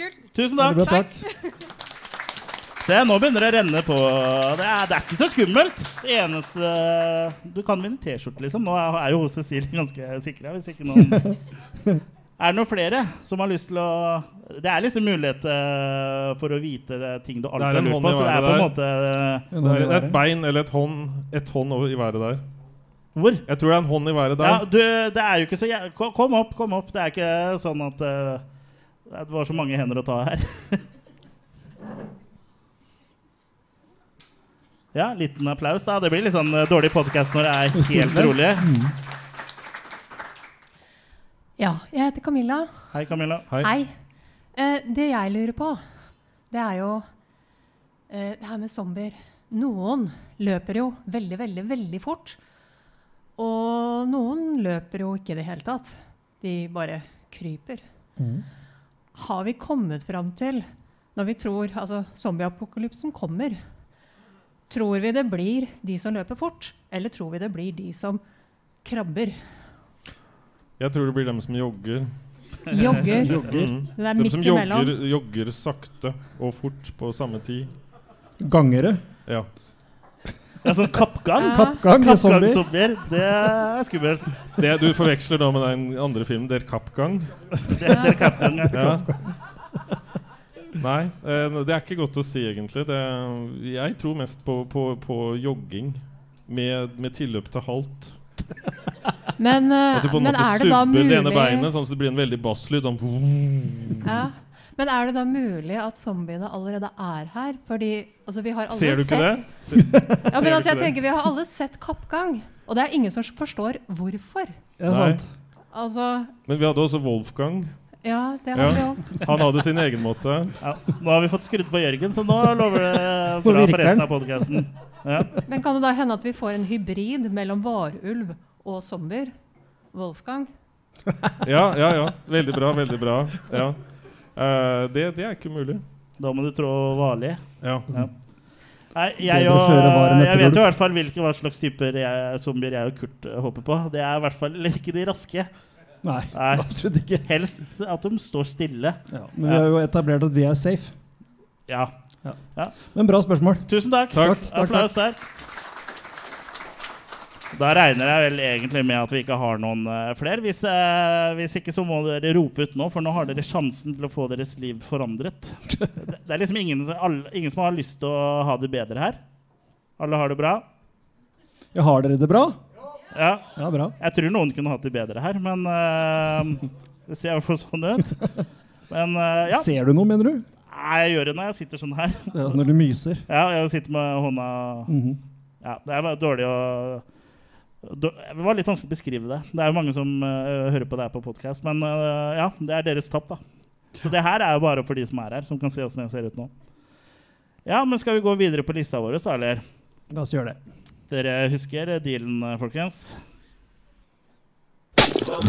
Kult. Tusen takk. bra, takk. [laughs] Se, nå begynner det å renne på. Det er, det er ikke så skummelt. Det eneste Du kan vinne T-skjorte, liksom. Nå er er jo Cecilie ganske sikra, hvis ikke noen [laughs] Er det noen flere som har lyst til å Det er liksom mulighet eh, for å vite ting du alltid er har lurt på. Så det er på en måte der. Det er et bein eller et hånd Et hånd over i været der. Hvor? Jeg tror det er en hånd i været der. Ja, du, det er jo ikke så Kom opp, kom opp. Det er ikke sånn at uh, det var så mange hender å ta her. [laughs] ja, liten applaus, da. Det blir litt sånn uh, dårlig podkast når det er helt rolig. Ja, jeg heter Camilla. Hei, Camilla. Hei. Eh, det jeg lurer på, det er jo eh, det her med zombier. Noen løper jo veldig, veldig, veldig fort. Og noen løper jo ikke i det hele tatt. De bare kryper. Har vi kommet fram til, når vi tror altså zombieapokalypsen kommer, tror vi det blir de som løper fort, eller tror vi det blir de som krabber? Jeg tror det blir dem som jogger. Jogger. [laughs] Jogger. Mm. Det er midt midt som imellom. jogger, jogger sakte og fort på samme tid. Gangere. Ja. Ja, sånn kappgang. Ja. Kappgang zombier. Kappgangzombier. Det er skummelt. Det, du forveksler da med den andre filmen, Der Kappgang. Det er kappgang, ja. Ja. Nei, eh, det er ikke godt å si, egentlig. Det, jeg tror mest på, på, på jogging med, med tilløp til halt. Men, eh, At du på en men måte er det da subber det ene beinet, sånn at det blir en veldig basslyd. Sånn ja. Men er det da mulig at zombiene allerede er her? Fordi altså, vi har alle Ser du ikke det? sett Se- [laughs] Ja, men altså, jeg tenker Vi har alle sett kappgang, og det er ingen som forstår hvorfor. Ja, sant. Altså Men vi hadde også Wolfgang. Ja, det har vi Ja. òg. Han hadde sin egen måte. Ja, nå har vi fått skrudd på Jørgen, så nå lover det bra for resten av podkasten. Ja. Men kan det da hende at vi får en hybrid mellom varulv og zombier? Wolfgang? [laughs] Ja, ja, ja. Veldig bra, veldig bra. Ja. Uh, det, det er ikke mulig. Da må du trå varlig. Ja. Ja. Nei, jeg, og, jeg vet jo i hvert fall hvilke hva slags typer jeg, zombier jeg og Kurt eh, håper på. Det er i hvert fall ikke de raske. Nei, Nei. [laughs] absolutt ikke. Helst at de står stille. Ja, men vi har jo etablert at vi er safe. Ja. Ja. Ja. Men bra spørsmål. Tusen takk. Takk, takk, Applaus der. Da regner jeg vel egentlig med at vi ikke har noen uh, flere. Hvis, uh, hvis ikke så må dere rope ut nå, for nå har dere sjansen til å få deres liv forandret. det, det er liksom ingen, alle, ingen som har lyst til å ha det bedre her. Alle har det bra? Ja, har dere det bra? Ja. Ja, bra. Jeg tror noen kunne hatt det bedre her, men uh, det ser i hvert fall sånn ut. Men uh, ja. Ser du noe, mener du? Nei, jeg gjør det når jeg sitter sånn her. Ja, når du myser. Ja, jeg sitter med hånda Mhm. Ja, det er bare dårlig å Det var litt vanskelig å beskrive det. Det er jo mange som uh, hører på det her på podkast, men uh, ja, det er deres tapp, da. Så det her er jo bare for de som er her, som kan se åssen jeg ser ut nå. Ja, men skal vi gå videre på lista vår, da, eller? La oss gjøre det. Dere husker dealen, eh, folkens?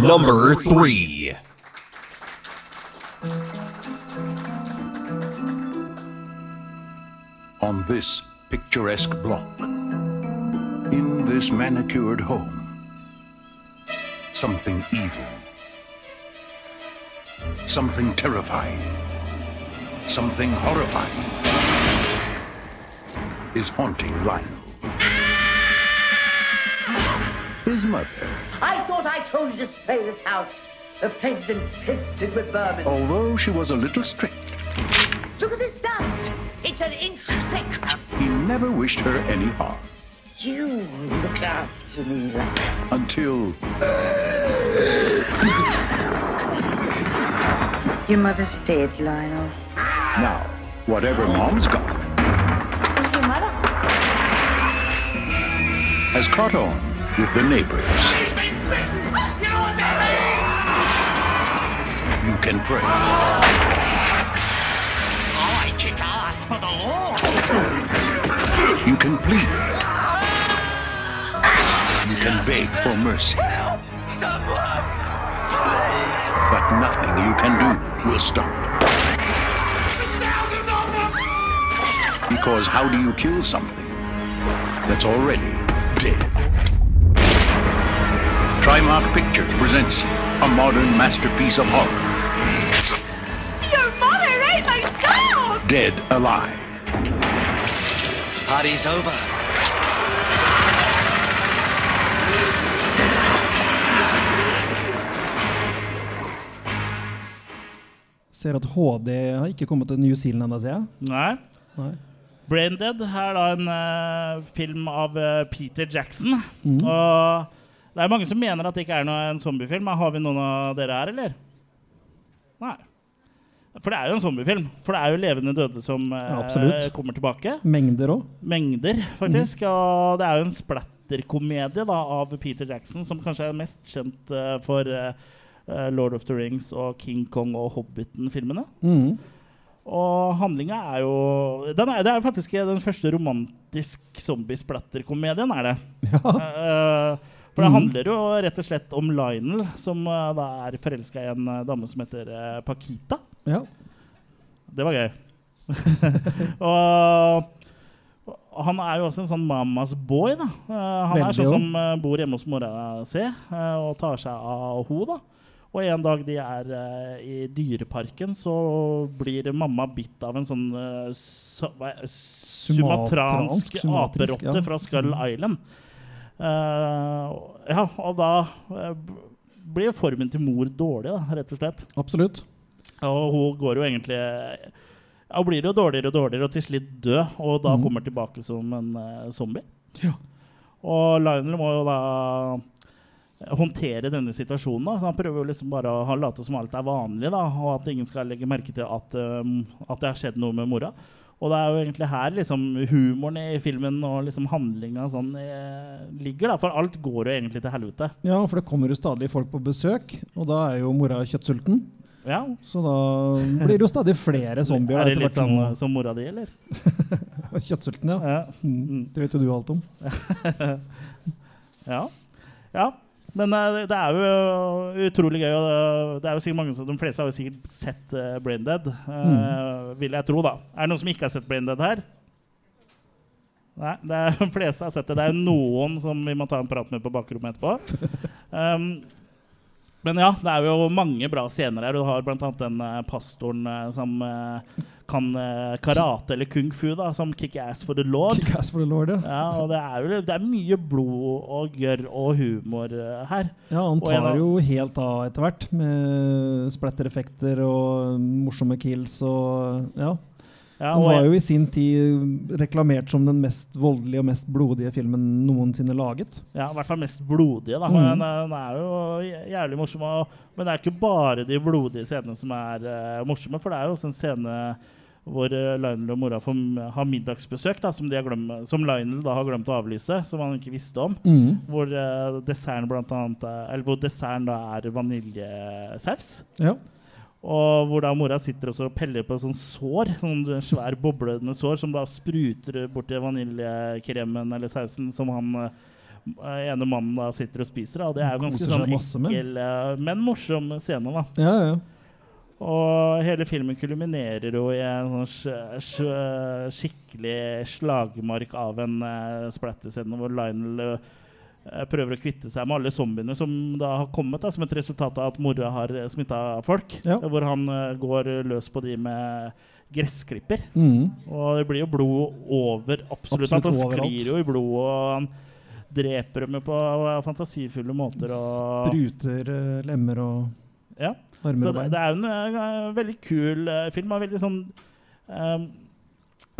Number three. On this picturesque block, this manicured home, something evil, something terrifying, something horrifying is haunting Lionel. his mother. I thought I told you to spray this house. The place is infested with vermin. Although she was a little strict, Look at this dust. It's an inch thick. he never wished her any harm You look after me like until Your mother's dead, Lionel. now. Whatever mom's got Who's your mother? has caught on with the neighbors. She's been bitten! You know what that means? You can pray. Oh, I kick ass for the Lord! You can plead. You can beg for mercy. Help! Someone! Please! But nothing you can do will stop. The thousands of them! Because how do you kill something that's already dead? Trimark Pictures presents a modern masterpiece of horror, Your mother ate my dog! Dead Alive. Party's over. Ser at HD har ikke kommet til New Zealand ennå, sier jeg. Nei. Nei. Brain Dead er da en uh, film av uh, Peter Jackson. Mm. Og det er mange som mener at det ikke er noe, en zombiefilm. Har vi noen av dere her, eller? Nei. For det er jo en zombiefilm. For det er jo levende døde som uh, Ja, kommer tilbake. Mengder òg. Mengder, faktisk. Og det er jo en splatterkomedie da, av Peter Jackson, som kanskje er mest kjent for Lord of the Rings og King Kong og Hobbiten-filmene. Mm. Og handlinga er jo den er, Det er faktisk den første romantisk zombie-splatter-komedien, er det. Eh, for det Mhm. handler jo rett og slett om Lionel, som uh, da er forelska i en uh, dame som heter eh, Pakita. Ja. Det var gøy. [laughs] og han er jo også en sånn mamas boy. da. Eh, han er sånn som eh, bor hjemme hos mora si eh, og tar seg av ho da. Og en dag de er uh, i dyreparken, så blir mamma bitt av en sånn uh, sumatransk aperotte ja. fra Skull Island. Uh, ja, og da blir formen til mor dårlig, da, rett og slett. Absolutt. Og hun går jo egentlig ja, Hun blir jo dårligere og dårligere og til slutt død, og da mm. kommer tilbake som en zombie. Ja. Og Lionel må jo da håndtere denne situasjonen. da, så Han prøver jo liksom bare å late som alt er vanlig, da, og at ingen skal legge merke til at, um, at det har skjedd noe med mora. Og det er jo egentlig her liksom humoren i filmen og liksom handlinga sånn eh, ligger, da, for alt går jo egentlig til helvete. Ja, for det kommer jo stadig folk på besøk, og da er jo mora kjøttsulten. Ja. Så da blir det jo stadig flere zombier. [laughs] Er det litt sånn uh, som mora di, eller? [laughs] Kjøttsulten, ja. Ja. Mm. Det vet jo du alt om. [laughs] ja. ja. Men eh, det- er jo utrolig gøy. Og det- er jo sikkert mange som, De fleste har jo sikkert sett uh, Brain Dead, eh, vil jeg tro. da. Er det noen som ikke har sett Brain Dead her? Nei, det er, [laughs] de fleste har sett det. Det er jo noen som vi må ta en prat med på bakrommet etterpå. [laughs] Um, men ja, det er jo mange bra scener her. Du har bl.a. den eh, pastoren eh, som eh, kan karate eller kung fu, da, som kick ass for the lord. Kick ass for the lord, ja. ja og det er jo det er mye blod og gørr og humor her. Ja, han tar av- jo helt av etter hvert, med splattereffekter og morsomme kills og Ja. Ja, den var jo i sin tid reklamert som den mest voldelige og mest blodige filmen noensinne laget. Ja, i hvert fall mest blodige. da. Men eh, den er jo jævlig morsom. Men det er ikke bare de blodige scenene som er uh, morsomme, for det er jo også en scene hvor eh, Lionel og mora får, har middagsbesøk, da, som, de har glemt, som Lionel da har glemt å avlyse, som han ikke visste om. Mm. Hvor uh, desserten blant annet er, Eller hvor desserten da er vaniljesaus. Ja. Og hvor da mora sitter og så peller på sånn sår, sånn svær boblende sår, som da spruter borti vaniljekremen eller sausen som han uh, ene mannen da sitter og spiser. Og det er jo ganske sånn ekkel, uh, men morsom scene, da. Ja, ja. Og hele filmen kulminerer jo i en sånn skikkelig slagmark av en uh, splattescene hvor Lionel eh, prøver å kvitte seg med alle zombiene som da har kommet da, som et resultat av at mora har smitta folk. Ja. Hvor han eh, går løs på de med gressklipper. Mm. Og det blir jo blod over absolutt. Absolutt. Han sklir jo i blod. Og han dreper dem på eh, fantasifulle måter. Og, Spruter eh, lemmer og ja. armer Så og det, bein. det er jo en eh, veldig kul uh, film. Og veldig sånn ehm,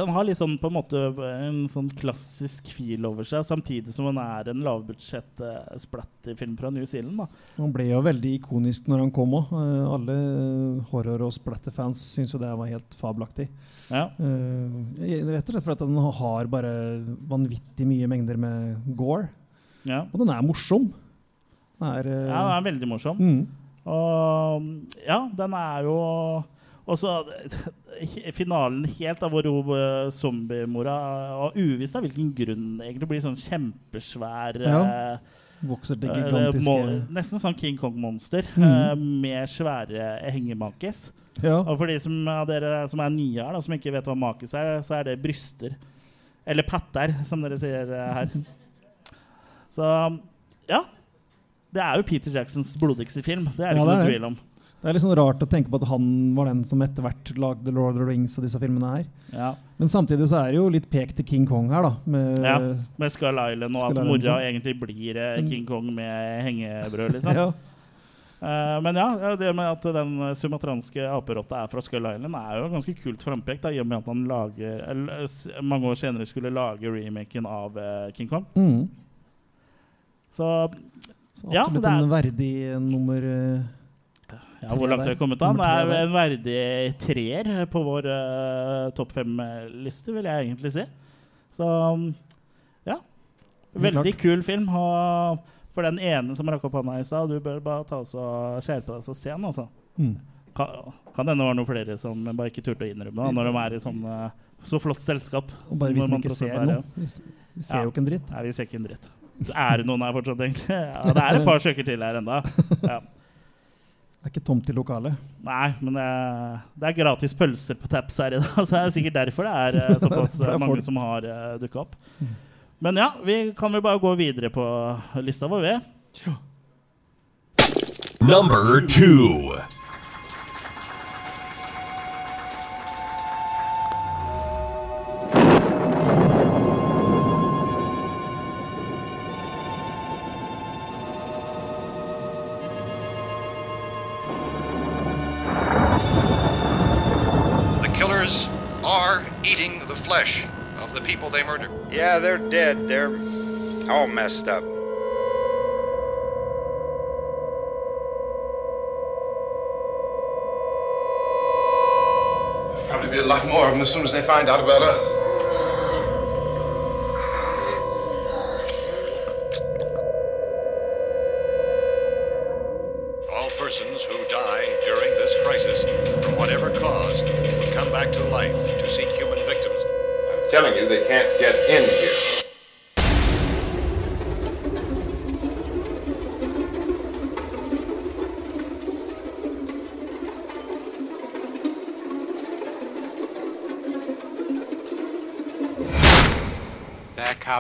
Den har sånn på en måte en sånn klassisk feel over seg, samtidig som den er en lavbudsjett uh, splatterfilm fra New Zealand. da. Han ble jo veldig ikonisk når han kom òg. alle eh, horror- og splatter-fans syns jo det var helt fabelaktig. Ja. Eh, rett og slett fordi den har bare vanvittig mye mengder med gore. Ja. Og den er morsom. Den er, eh, Ja, den er veldig morsom. Mm. Og ja, den er jo også [laughs] finalen helt av hvor hun, eh, zombiemora Og uvisst av hvilken grunn egentlig blir sånn kjempesvær Ja. eh, Vokser til eh, gigantiske Nesten sånn King Kong-monster mm. med svære hengemakis. Ja. Og for de som, av dere som er nye her, da, som ikke vet hva makis er, så er det bryster. Eller patter, som dere sier her. [laughs] Så ja. Det er jo Peter Jacksons blodigste film. Det er det Ja, ikke noe tvil om. Det er litt sånn rart å tenke på at han var den som etter hvert lagde Lord of the Rings og disse filmene her. Ja. Men samtidig så er det jo litt pek til King Kong her, da. Med, Ja, med Skull Island, og Skull at mora sånn. egentlig blir eh, Mm. King Kong med hengebrød, [laughs] liksom. Ja. Uh, men ja, ja, det med at den sumatranske aperotta er fra Skull Island, er jo ganske kult frampekt, i og med at han lager, eller, mange år senere skulle lage remaken av uh, King Kong. Mm. Så, Så ja, absolutt det er, en verdig nummer eh, ja, hvor langt har vi kommet da? Det er en verdig treer på vår uh, topp fem-liste, vil jeg egentlig si. Så ja. Veldig kul film. Og for den ene som rakk opp hånda i stad, du bør bare ta oss og skjære på deg så se den, altså. Mm. Kan, kan hende var noen flere som bare ikke turte å innrømme det, når de er i sånn eh, så flott selskap. Og bare hvis vi man ikke ser er, noe. Vi, ser ja. jo ikke en dritt. Nei, vi ser ikke en dritt. Er det noen her fortsatt, egentlig? Ja, det er et par stykker til her enda. [laughs] Ja. Det er ikke tomt i lokalet. Nei, men det er, det er gratis pølser på taps her i dag, [laughs] så det er sikkert derfor det er eh, såpass [laughs] Det er eh, mange som har uh, dukka opp. Men ja, vi kan vel bare gå videre på lista vår, vi. Number two. Yeah, they're dead. They're all messed up. Probably be a lot more of them as soon as they find out about us.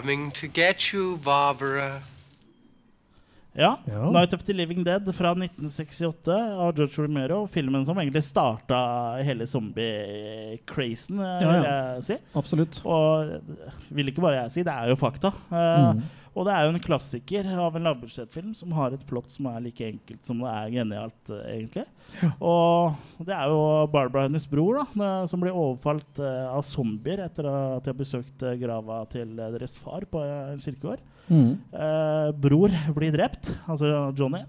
Coming to get you, Barbara. Ja. Ja. 'Night of the Living Dead' fra 1968 av George Romero. Filmen som egentlig starta hele zombie-crazen, vil Ja, vil ja. jeg si. Absolutt. Og eh, vil ikke bare jeg si, det er jo fakta. Eh, Mm. Og det er jo en klassiker av en lavbudsjettfilm som har et plott som er like enkelt som det er genialt, uh, egentlig. Og det er jo Barbara hennes bror da, som blir overfalt uh, av zombier etter at de har besøkt eh, grava til deres far på en kirkegård. Mm. Bror blir drept, altså Johnny.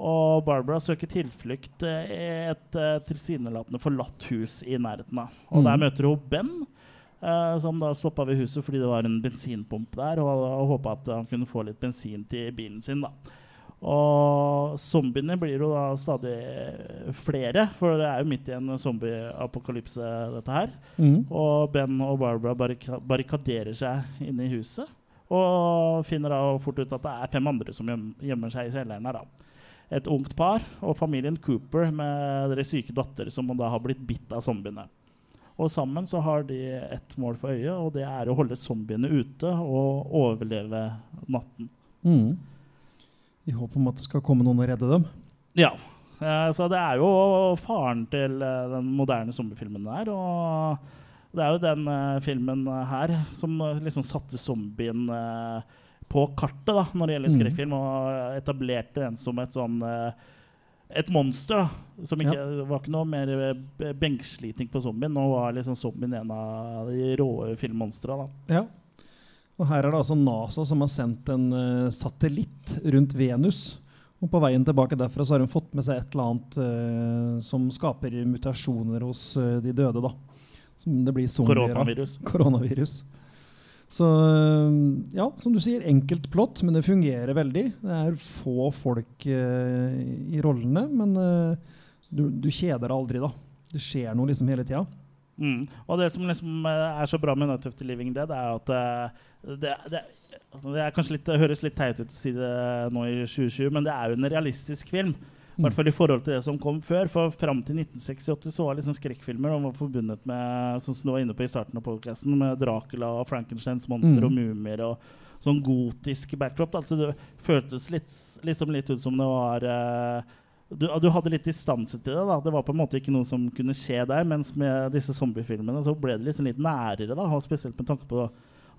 Og Barbara søker tilflukt i et tilsynelatende forlatt hus i nærheten. av. Og Mm. Der møter hun Ben, eh, som da stoppa ved huset fordi det var en bensinpump der, og, og håpa at han kunne få litt bensin til bilen sin. da. Og zombiene blir jo da stadig flere, for det er jo midt i en zombieapokalypse, dette her. Mm. Og Ben og Barbara barrika barrikaderer seg inne i huset. Og finner da fort ut at det er fem andre som gjemmer seg i kjelleren her. da. Et ungt par og familien Cooper med deres syke datter som da har blitt bitt av zombiene. Og sammen så har de ett mål for øye, og det er å holde zombiene ute og overleve natten. Mm. I håp om at det skal komme noen og redde dem. Ja. Eh, så det er jo faren til eh, den moderne zombiefilmen der. Og det er jo den eh, filmen her som eh, liksom satte zombien eh, på kartet da når det gjelder Mm. skrekkfilm, og etablerte den som et sånn eh, et monster. da Som ikke det var ikke noe mer eh, benksliting på zombien. Nå var liksom zombien en av de rå filmmonstra. Ja. Og her er det altså NASA som har sendt en uh, satellitt rundt Venus. Og på veien tilbake derfra så har hun fått med seg et eller annet uh, som skaper mutasjoner hos uh, de døde, da. Som det blir zombier av. Koronavirus. Koronavirus. Så eh, ja, som du sier, enkelt plott, men det fungerer veldig. Det er få folk eh, i rollene, men eh, du, du kjeder aldri, da. Det skjer noe liksom hele tida. Mm. Og det som liksom eh, er så bra med Night of the Living Dead, er at uh, det, det, det er kanskje litt, det høres litt teit ut å si det nå i 2020, men det er jo en realistisk film. I hvert fall i forhold til det som kom før. For fram til 1968 så var liksom skrekkfilmer og var forbundet med sånn som du var inne på i starten av podcasten, med Dracula og Frankensteins monster Mm. og mumier og sånn gotisk backdrop. Altså det føltes litt, liksom litt ut som det var eh, du, du hadde litt distanse til det. da Det var på en måte ikke noe som kunne skje der. Mens med disse zombiefilmene så ble det liksom litt nærere. da og Spesielt med tanke på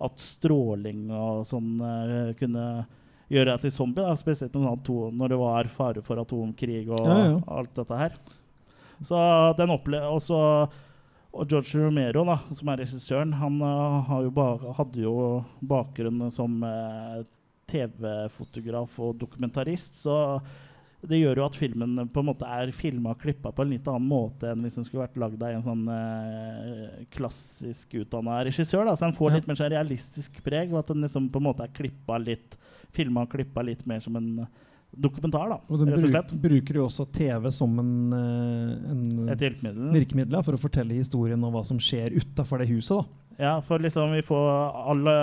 at stråling og sånn eh, kunne gjøre deg til zombie. da Spesielt sånn når det var fare for atomkrig og Ja, ja. alt dette her. Så den opple også og George Romero, da, som er regissøren, han eh, har jo hadde jo bakgrunn som eh, TV-fotograf og dokumentarist. Så det gjør jo at filmen på en måte er filma og klippa på en litt annen måte enn hvis den skulle vært lagd av en sånn eh, klassisk utdanna regissør. Da. Så den får Ja. litt mer sånn realistisk preg, og at den liksom på en måte er klippa litt filma og klippa litt mer som en dokumentar, da, Og rett og bruk, slett. bruker jo også TV som en, eh, en Et hjelpemiddel. virkemiddel ja, for å fortelle historien om hva som skjer utafor det huset. da. Ja, for liksom vi får alle,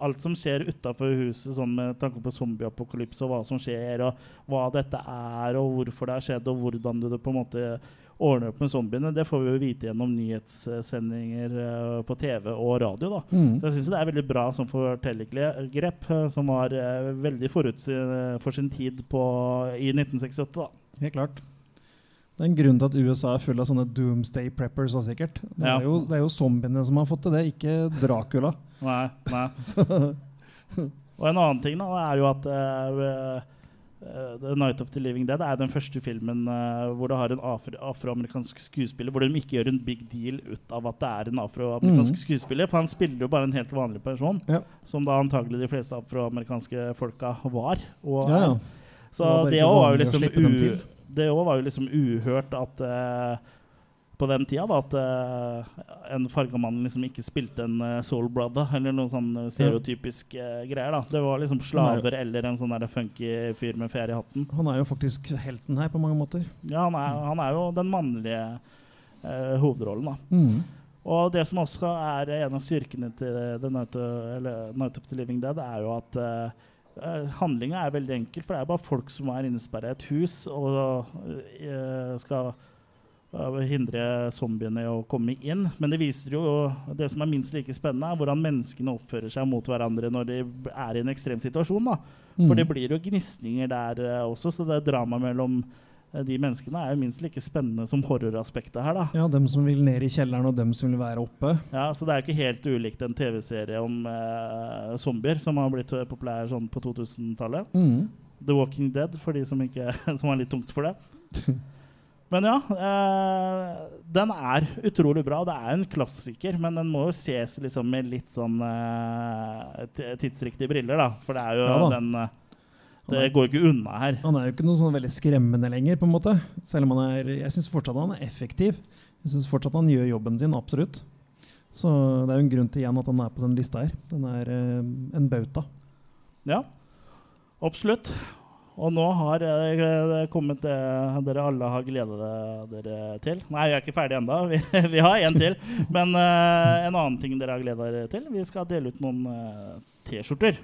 alt som skjer utafor huset, sånn med tanke på zombieapokalypse, og hva som skjer, og hva dette er, og hvorfor det har skjedd, og hvordan du det på en måte ordner opp med zombiene, det får vi jo vite gjennom nyhetssendinger eh, på TV og radio. da. Mm. Så jeg syns det er veldig bra som fortellergrep, eh, som var eh, veldig forut for sin tid på, i 1968. da. Helt klart. Det er en grunn til at USA er full av sånne doomsday preppers også, sikkert. Det, Ja. er jo, det er jo zombiene som har fått til det, ikke Dracula. Nei, nei. [laughs] Og en annen ting da, er jo at eh, The Night of the Living Dead er den første filmen uh, hvor du har en afro afroamerikansk skuespiller, hvor de ikke gjør en big deal ut av at det er en afroamerikansk mm. skuespiller. For han spiller jo bare en helt vanlig person, Ja. som da antagelig de fleste afroamerikanske folka var. Og Ja, ja. Så Det det òg var liksom det var jo liksom uhørt at eh, på den tida da, at eh, en farga mann liksom ikke spilte en uh, soul brother, eller noen sånn eh, stereotypisk eh, greier. da. Det var liksom slaver eller en sånn der funky fyr med fjær i hatten. Han er jo faktisk helten her på mange måter. Ja, han er, han er jo den mannlige uh, hovedrollen, da. Mm. Og det som også er en av styrkene til The Night of, eller Night of the Living Dead, er jo at uh, handlinga er veldig enkel. For det er bare folk som er innesperra i et hus og uh, skal hindre zombiene i å komme inn. Men det viser jo det som er minst like spennende, er hvordan menneskene oppfører seg mot hverandre når de er i en ekstrem situasjon. da. For Mm. det blir jo gnisninger der eh, også, så det dramaet mellom eh, de menneskene er jo minst like spennende som horroraspektet her. da. Ja, dem som vil ned i kjelleren, og dem som vil være oppe. Ja, Så det er jo ikke helt ulikt en TV-serie om eh, zombier som har blitt eh, populær sånn på 2000-tallet. Mm. The Walking Dead, for de som, ikke, [laughs] som har litt tungt for det. [laughs] Men ja, eh, den er utrolig bra. Det er en klassiker, men den må jo ses liksom med litt sånn eh, tidsriktige briller, da. For det er jo Ja den eh, Det går jo ikke unna her. Han er jo ikke noe sånn veldig skremmende lenger, på en måte. Selv om han er Jeg syns fortsatt han er effektiv. Jeg syns fortsatt han gjør jobben sin, absolutt. Så det er jo en grunn til igjen at han er på den lista her. Den er eh, en bauta. Ja, absolutt. Og nå har eh, det kommet det dere alle har gleda dere til. Nei, vi er ikke ferdig ennå. Vi, [laughs] vi har en til. Men uh, en annen ting dere har gleda dere til. Vi skal dele ut noen uh, T-skjorter.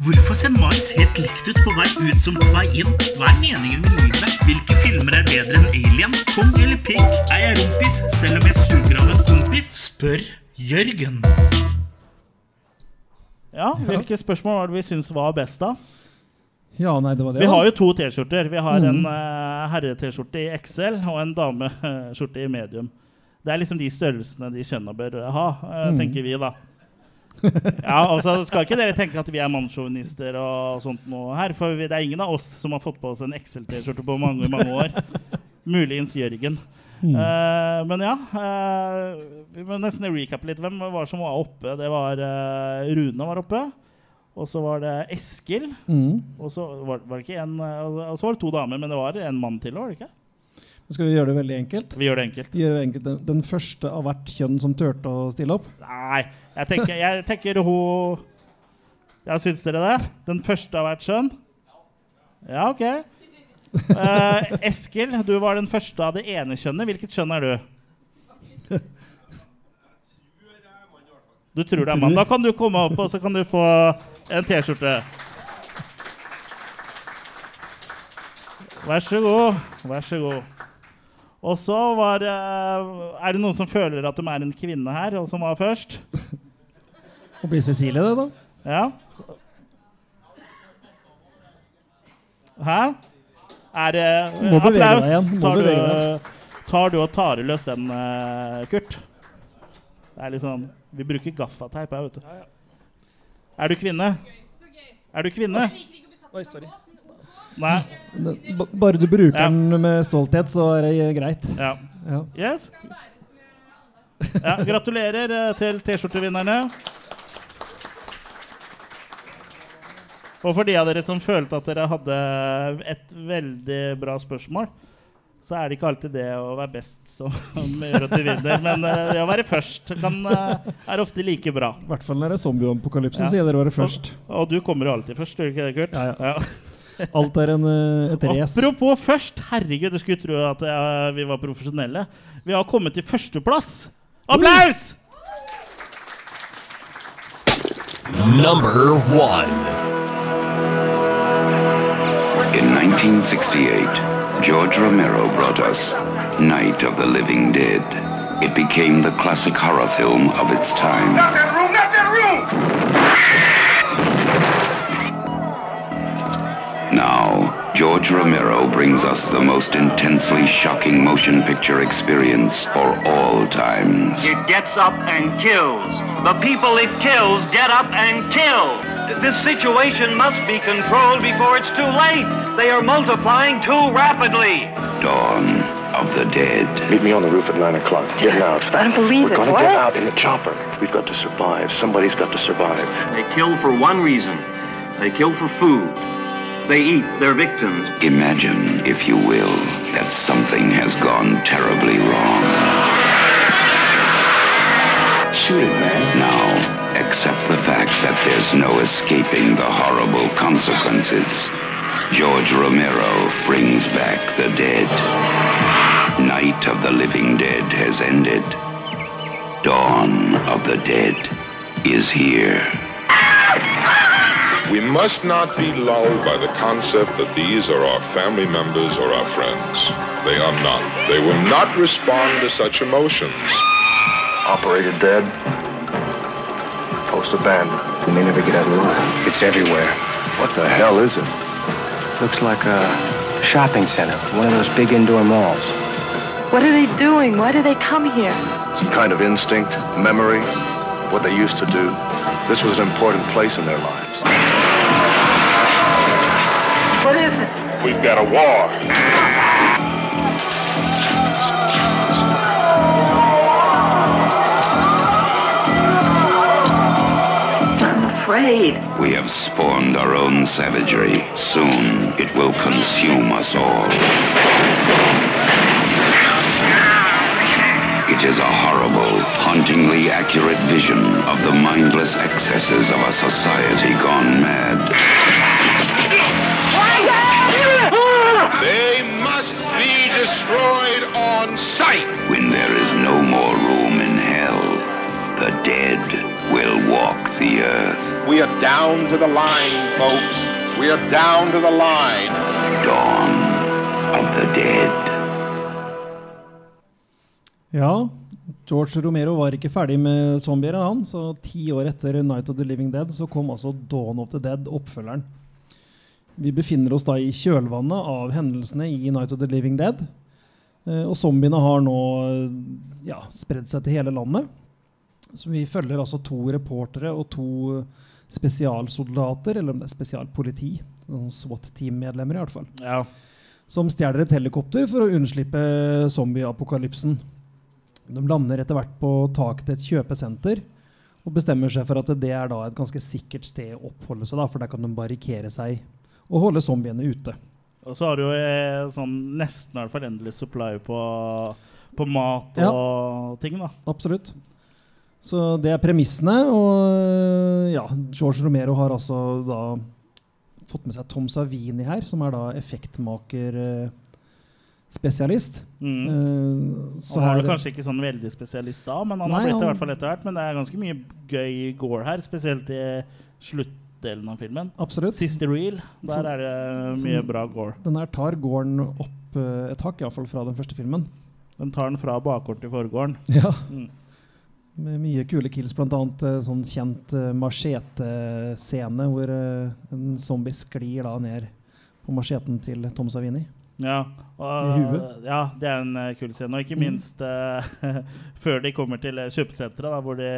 Hvorfor ser mais helt likt ut på vei ut som på vei inn? Hva er meningen med livet? Hvilke filmer er bedre enn Alien? Kong eller pikk? Er jeg rumpis selv om jeg suger av en kompis? Spør Jørgen. Ja, Hvilke spørsmål var det vi syns var best, da? Ja, nei, det var det. Vi har jo to T-skjorter. Vi har en Mhm. uh, herre-T-skjorte i XL og en dame-skjorte i medium. Det er liksom de størrelsene de kjønna bør ha, uh, mm. tenker vi, da. [laughs] Ja, altså Skal ikke dere tenke at vi er mannssjåvinister og sånt noe her? For vi, det er ingen av oss som har fått på oss en XL-T-skjorte på mange mange år. [laughs] Muligens Jørgen. Mm. Uh, men ja, uh, vi må nesten recappe litt. Hvem var som var oppe? Det var uh, Rune var oppe. Og så var det Eskil. Mm. Og så var, var det ikke en Og så var det to damer, men det var en mann til var det ikke? Skal vi gjøre det veldig enkelt. Vi gjør det enkelt. Vi gjør det enkelt. Den, den første av hvert kjønn som turte å stille opp. Nei, jeg tenker, jeg tenker hun Ja, syns dere det? Den første av hvert kjønn? Ja, OK. Uh, Eskil, du var den første av det ene kjønnet. Hvilket kjønn er du? Du tror det er mann. Da kan du komme opp, og så kan du få en T-skjorte. Vær så god. Vær så god. Og så var det Er det noen som føler at de er en kvinne her, og som var først? Og blir Cecilie det, da? Ja. Hæ? Er det Må Applaus! deg igjen, må Tar du, deg. tar du og tar løs den, eh, Kurt? Det er litt sånn Vi bruker gaffateip her, vet du. Er du kvinne? Er du kvinne? Oi, sorry. Nei. Bare du bruker Ja. den med stolthet, så er det greit. Ja. Ja. Yes? Ja, gratulerer eh, til T-skjortevinnerne. Og for de av dere som følte at dere hadde et veldig bra spørsmål, så er det ikke alltid det å være best som [laughs] gjør at du vinner. Men uh, det å være først kan, uh, er ofte like bra. I hvert fall når det er zombieapokalypse, Ja. så gjelder det å være først. Og, og du kommer jo alltid først, gjør du ikke det, Kurt? Ja, ja. Alt er en, eh, et race. Apropos først. Herregud, du skulle tro at eh, vi var profesjonelle. Vi har kommet til førsteplass. Applaus! Number one. In 1968, George Romero brought us Night of the Living Dead. It became the classic horror film of its time. Not that room! Not that room! Now, George Romero brings us the most intensely shocking motion picture experience for all times. It gets up and kills. The people it kills get up and kill. This situation must be controlled before it's too late. They are multiplying too rapidly. Dawn of the Dead. Meet me on the roof at 9 o'clock. Getting out. I don't believe We're it. gonna get out in the chopper. We've got to survive. Somebody's got to survive. They kill for one reason. They kill for food. They eat their victims. Imagine, if you will, that something has gone terribly wrong. Shoot it, man. Now, accept the fact that there's no escaping the horrible consequences. George Romero brings back the dead. Night of the Living Dead has ended. Dawn of the Dead is here. We must not be lulled by the concept that these are our family members or our friends. They are not. They will not respond to such emotions. Operator dead. Post abandoned. We may never get out of alive. It's everywhere. What the hell is it? Looks like a shopping center, one of those big indoor malls. What are they doing? Why do they come here? Some kind of instinct, memory, what they used to do. This was an important place in their lives. What is it? We've got a war. Afraid. We have spawned our own savagery. Soon it will consume us all. It is a horrible, hauntingly accurate vision of the mindless excesses of a society gone mad. They must be destroyed on sight. When there is no more room in hell, the dead will walk the earth. We are down to the line, folks. We are down to the line. Dawn of the dead. Ja, George Romero var ikke ferdig med zombier, han. Så ti år etter Night of the Living Dead så kom altså Dawn of the Dead, oppfølgeren. Vi befinner oss da i kjølvannet av hendelsene i Night of the Living Dead. Eh, og zombiene har nå ja, spredd seg til hele landet. Så vi følger altså to reportere og to spesialsoldater, eller om det er spesialpoliti, SWAT-team-medlemmer i hvert fall, Ja. som stjeler et helikopter for å unnslippe zombieapokalypsen. De lander etter hvert på taket til et kjøpesenter og bestemmer seg for at det er da et ganske sikkert sted å oppholde seg, da, for der kan de barrikere seg og holde zombiene ute. Og så har du eh, sånn nesten i hvert fall endelig supply på, på mat Ja. og ting, da. Absolutt. Så det er premissene, og ja, George Romero har altså da fått med seg Tom Savini her, som er da effektmaker-spesialist. Mm. han var vel kanskje ikke sånn veldig spesialist da, men han har blitt det i hvert fall etter hvert. Men det er ganske mye gøy gore her, spesielt i sluttdelen av filmen. Absolutt. Siste reel, der Så- er det mye bra gore. Den her tar gården opp uh, et hakk, iallfall fra den første filmen. Den tar den fra bakgården til forgården. Ja. Mm. Med mye kule kills, blant annet eh, sånn kjent uh, machete-scene hvor uh, en zombie sklir da ned på macheten til Tom Savini. Ja, og, ja, det er en kul scene. Og ikke Mm. minst [laughs] før de kommer til kjøpesenteret, da, hvor de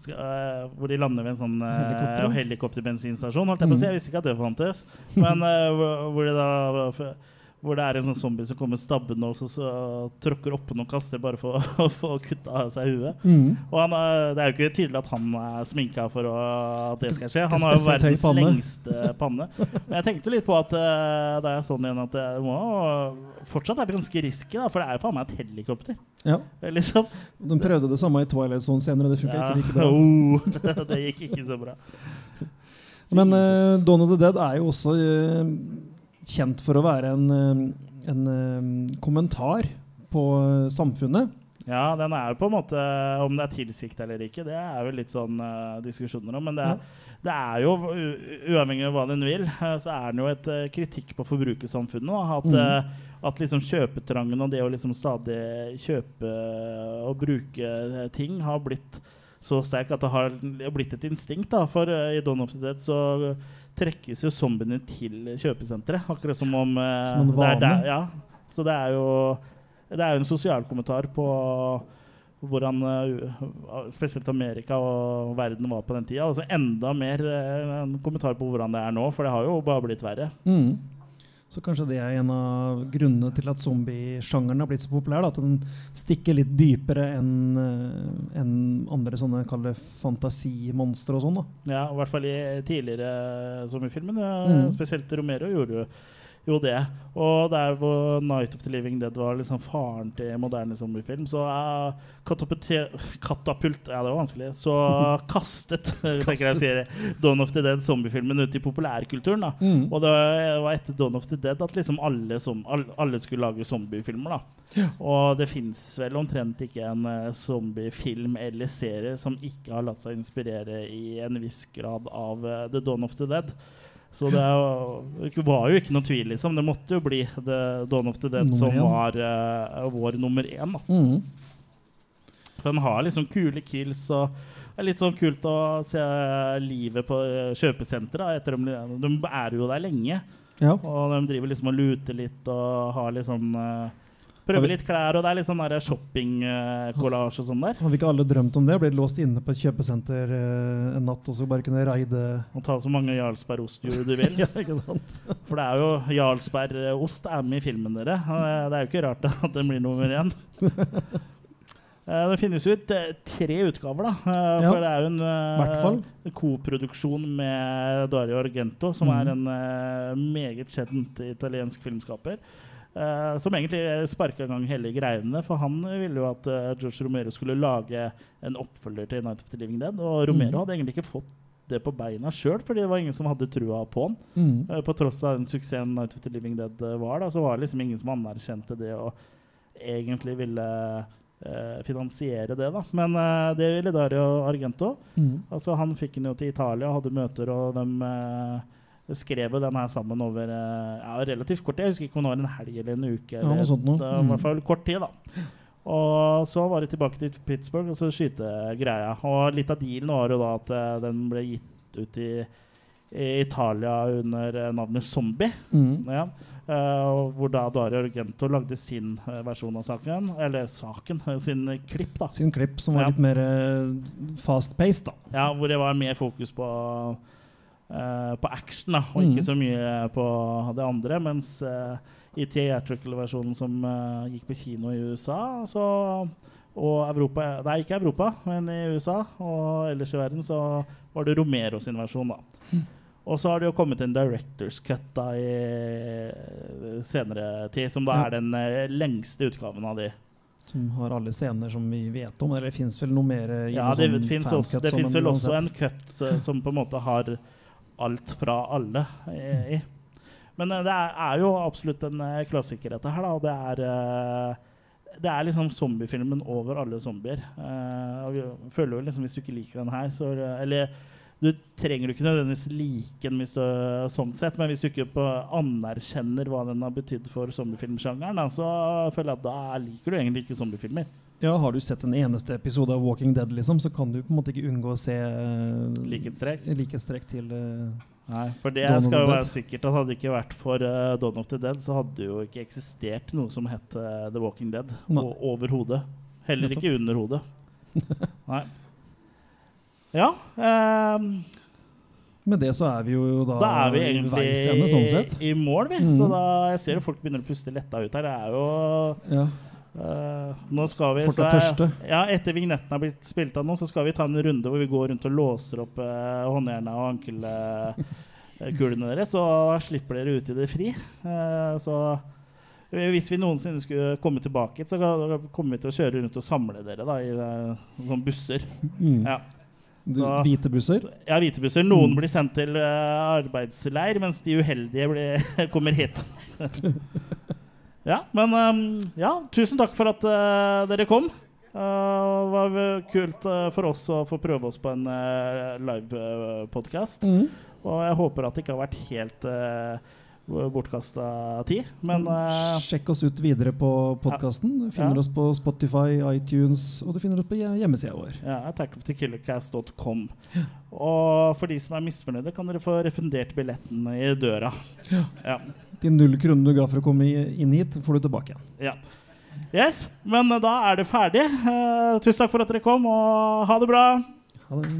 skal, eh, hvor de lander ved en sånn uh, Helikopter. helikopterbensinstasjon. Holdt jeg på å si. Jeg Mm. visste ikke at det fantes. Men uh, hvor, hvor, de da, hvor det er en sånn zombie som kommer stabbende og så, så tråkker oppå noen kasser bare for å [laughs] få kutta av seg huet. Mm. Og han, det er jo ikke tydelig at han er sminka for å, at det skal skje. Han har jo verdens panne. lengste panne. Men jeg tenkte litt på at eh, da jeg så den igjen, at det må fortsatt være ganske risky, da, for det er jo faen meg et helikopter. Ja. Er Liksom. De prøvde det samme i Twilight Zone senere, det funka Ja. ikke like bra. [laughs] Oh, [laughs] det, gikk ikke så bra. Men uh, Dawn of the Dead er jo også eh, kjent for å være en, eh, en eh, kommentar på eh, samfunnet. Ja, den er jo på en måte Om det er tilsikta eller ikke, det er jo litt sånn uh, diskusjoner om. Men det er, det er jo, uavhengig av hva den vil, så er den jo et uh, kritikk på forbrukersamfunnet. Da. At, eh, at liksom kjøpetrangen og det å liksom stadig kjøpe og bruke ting har blitt så sterk at det har blitt et instinkt. Da. For i Don of the Dead så trekkes jo zombiene til kjøpesenteret. Akkurat som om eh, Som en vane. der, ja. Så det er jo det er jo en sosial kommentar på hvordan eh, spesielt Amerika og verden var på den tida. Og så enda mer eh, en kommentar på hvordan det er nå, for det har jo bare blitt verre. Mm. Så kanskje det er en av grunnene til at zombiesjangeren har blitt så populær. Da, at den stikker litt dypere enn en andre sånne kall fantasimonstre og sånn. da. Ja, i hvert fall i tidligere zombiefilmer. eh, Mm. Spesielt Romero gjorde jo, jo det. Og der hvor 'Night of the Living Dead' var liksom faren til moderne zombiefilm, så uh, katapult Ja, det var vanskelig. Så [laughs] kastet, kastet. Dawn of the Dead zombiefilmen ut i populærkulturen. da Mm. Og det var etter Dawn of the Dead at liksom alle, som, alle skulle lage zombiefilmer. da Ja. Og det fins vel omtrent ikke en eh, zombiefilm eller serie som ikke har latt seg inspirere i en viss grad av eh, The Dawn of the Dead. Så det jo- var jo ikke noe tvil, liksom. Det måtte jo bli The Dawn of the Dead som var uh, vår nummer én. da Mm. for den har liksom kule kills og det er litt sånn kult å se livet på eh, kjøpesenteret. De, de er jo der lenge. Ja. Og de driver liksom og luter litt og har litt sånn eh, Vi- litt klær, og det er litt sånn shoppingkollasj og sånn der. Har vi ikke alle drømt om det? Blitt låst inne på et kjøpesenter eh, en natt og så bare kunne raide Og ta så mange Jarlsberg-ostjord du vil. [laughs] Ja, ikke sant? For det er jo Jarlsbergost er med i filmen, dere. Det er jo ikke rart at den blir nummer én. [laughs] Eh, Det finnes eh, tre utgaver, da. Eh, Ja. For det er jo en eh, koproduksjon med Dario Argento, som mm. er en eh, meget kjent italiensk filmskaper. Eh, som egentlig sparka i gang hele greiene. For han ville jo at uh, George Romero skulle lage en oppfølger til Night of the Living Dead. Og Romero mm. hadde egentlig ikke fått det på beina sjøl, fordi det var ingen som hadde trua på han. Mm. Uh, På tross av den suksessen Night of the Living Dead var, da, så var det liksom ingen som anerkjente det og egentlig ville finansiere det. da Men det ville Dario Argento. Mm. Altså Han fikk den jo til Italia og hadde møter, og de eh, skrev jo den her sammen over eh, ja, relativt kort tid. Jeg husker ikke om det var en helg eller en uke. Ja, noe sånt noe. eh, I hvert fall kort tid, da. Og så var det tilbake til Pittsburgh og så skyte greia. Og litt av dealen var jo da at eh, den ble gitt ut i i Italia under navnet Zombie. Mm. Ja. Uh, hvor da Dario Argento lagde sin versjon av saken. Eller saken, [laughs] sin klipp, da. Sin klipp som var Ja. litt mer fast-paced, da. Ja, hvor det var mer fokus på, eh, på action, da, og ikke så mye på det andre. Mens eh, i theatrical-versjonen som eh, gikk på kino i USA, så og Europa Nei, ikke Europa, men i USA og ellers i verden så var det Romero sin versjon, da. Og så har det jo kommet en director's cut da i eh, senere tid, som da Ja. er den eh, lengste utgaven av de. Som har alle scener som vi vet om. Eller fins vel noe mer Ja, det sånn fins det finnes vel også en cut eh, som på en måte har alt fra alle i. i. Men eh, det er, jo absolutt en eh, klassiker, dette her. da, det er eh, det er liksom zombiefilmen over alle zombier. Eh, og vi føler jo liksom Hvis du ikke liker den her, så Eller du trenger ikke nødvendigvis like den hvis du, sånn sett, men hvis du ikke på anerkjenner hva den har betydd for zombiefilmsjangeren, så føler jeg at da liker du egentlig ikke zombiefilmer. Ja, Har du sett en eneste episode av Walking Dead, liksom, så kan du på en måte ikke unngå å se uh, Likhetstrekk? likhetstrekk til uh, Nei, for det Dawn skal jo være sikkert at hadde det ikke vært for uh, Dawn of the Dead, så hadde det jo ikke eksistert noe som het uh, The Walking Dead overhodet. Heller ikke under hodet. [laughs] Nei. Ja. Um, Med det så er vi jo da, da er vi egentlig ende, sånn i mål, vi. Mm. Så da jeg ser jo folk begynner å puste letta ut her. Det er jo Ja. Eh, nå skal vi Folk så er tørste. Ja, etter vignetten har blitt spilt av nå, så skal vi ta en runde hvor vi går rundt og låser opp uh, håndjerna og ankelkulene deres, så slipper dere ut i det fri. Uh, så hvis vi noensinne skulle komme tilbake så kommer vi til å kjøre rundt og samle dere da, i eh, sånne busser. Mm. Ja. Så, Hvite busser? Ja, hvite busser. Noen Mm. blir sendt til eh, arbeidsleir, mens de uheldige blir, [laughs] kommer hit. [laughs] ja, men ehm, ja, tusen takk for at uh, dere kom. Eh, det var kult uh, for oss å få prøve oss på en uh, livepodkast. Mm. Og jeg håper at det ikke har vært helt uh, bortkasta tid. Men uh, Sjekk oss ut videre på podkasten. Du finner Ja. oss på Spotify, iTunes, og du finner oss på hje- hjemmesida vår. Ja, attackofthekillercast.com. Og for de som er misfornøyde, kan dere få refundert billetten i døra. Ja. De null kronene du ga for å komme inn hit, får du tilbake igjen. ja. Yes, men eh, da er det ferdig. Uh, tusen takk for at dere kom, og ha det bra. Ha det.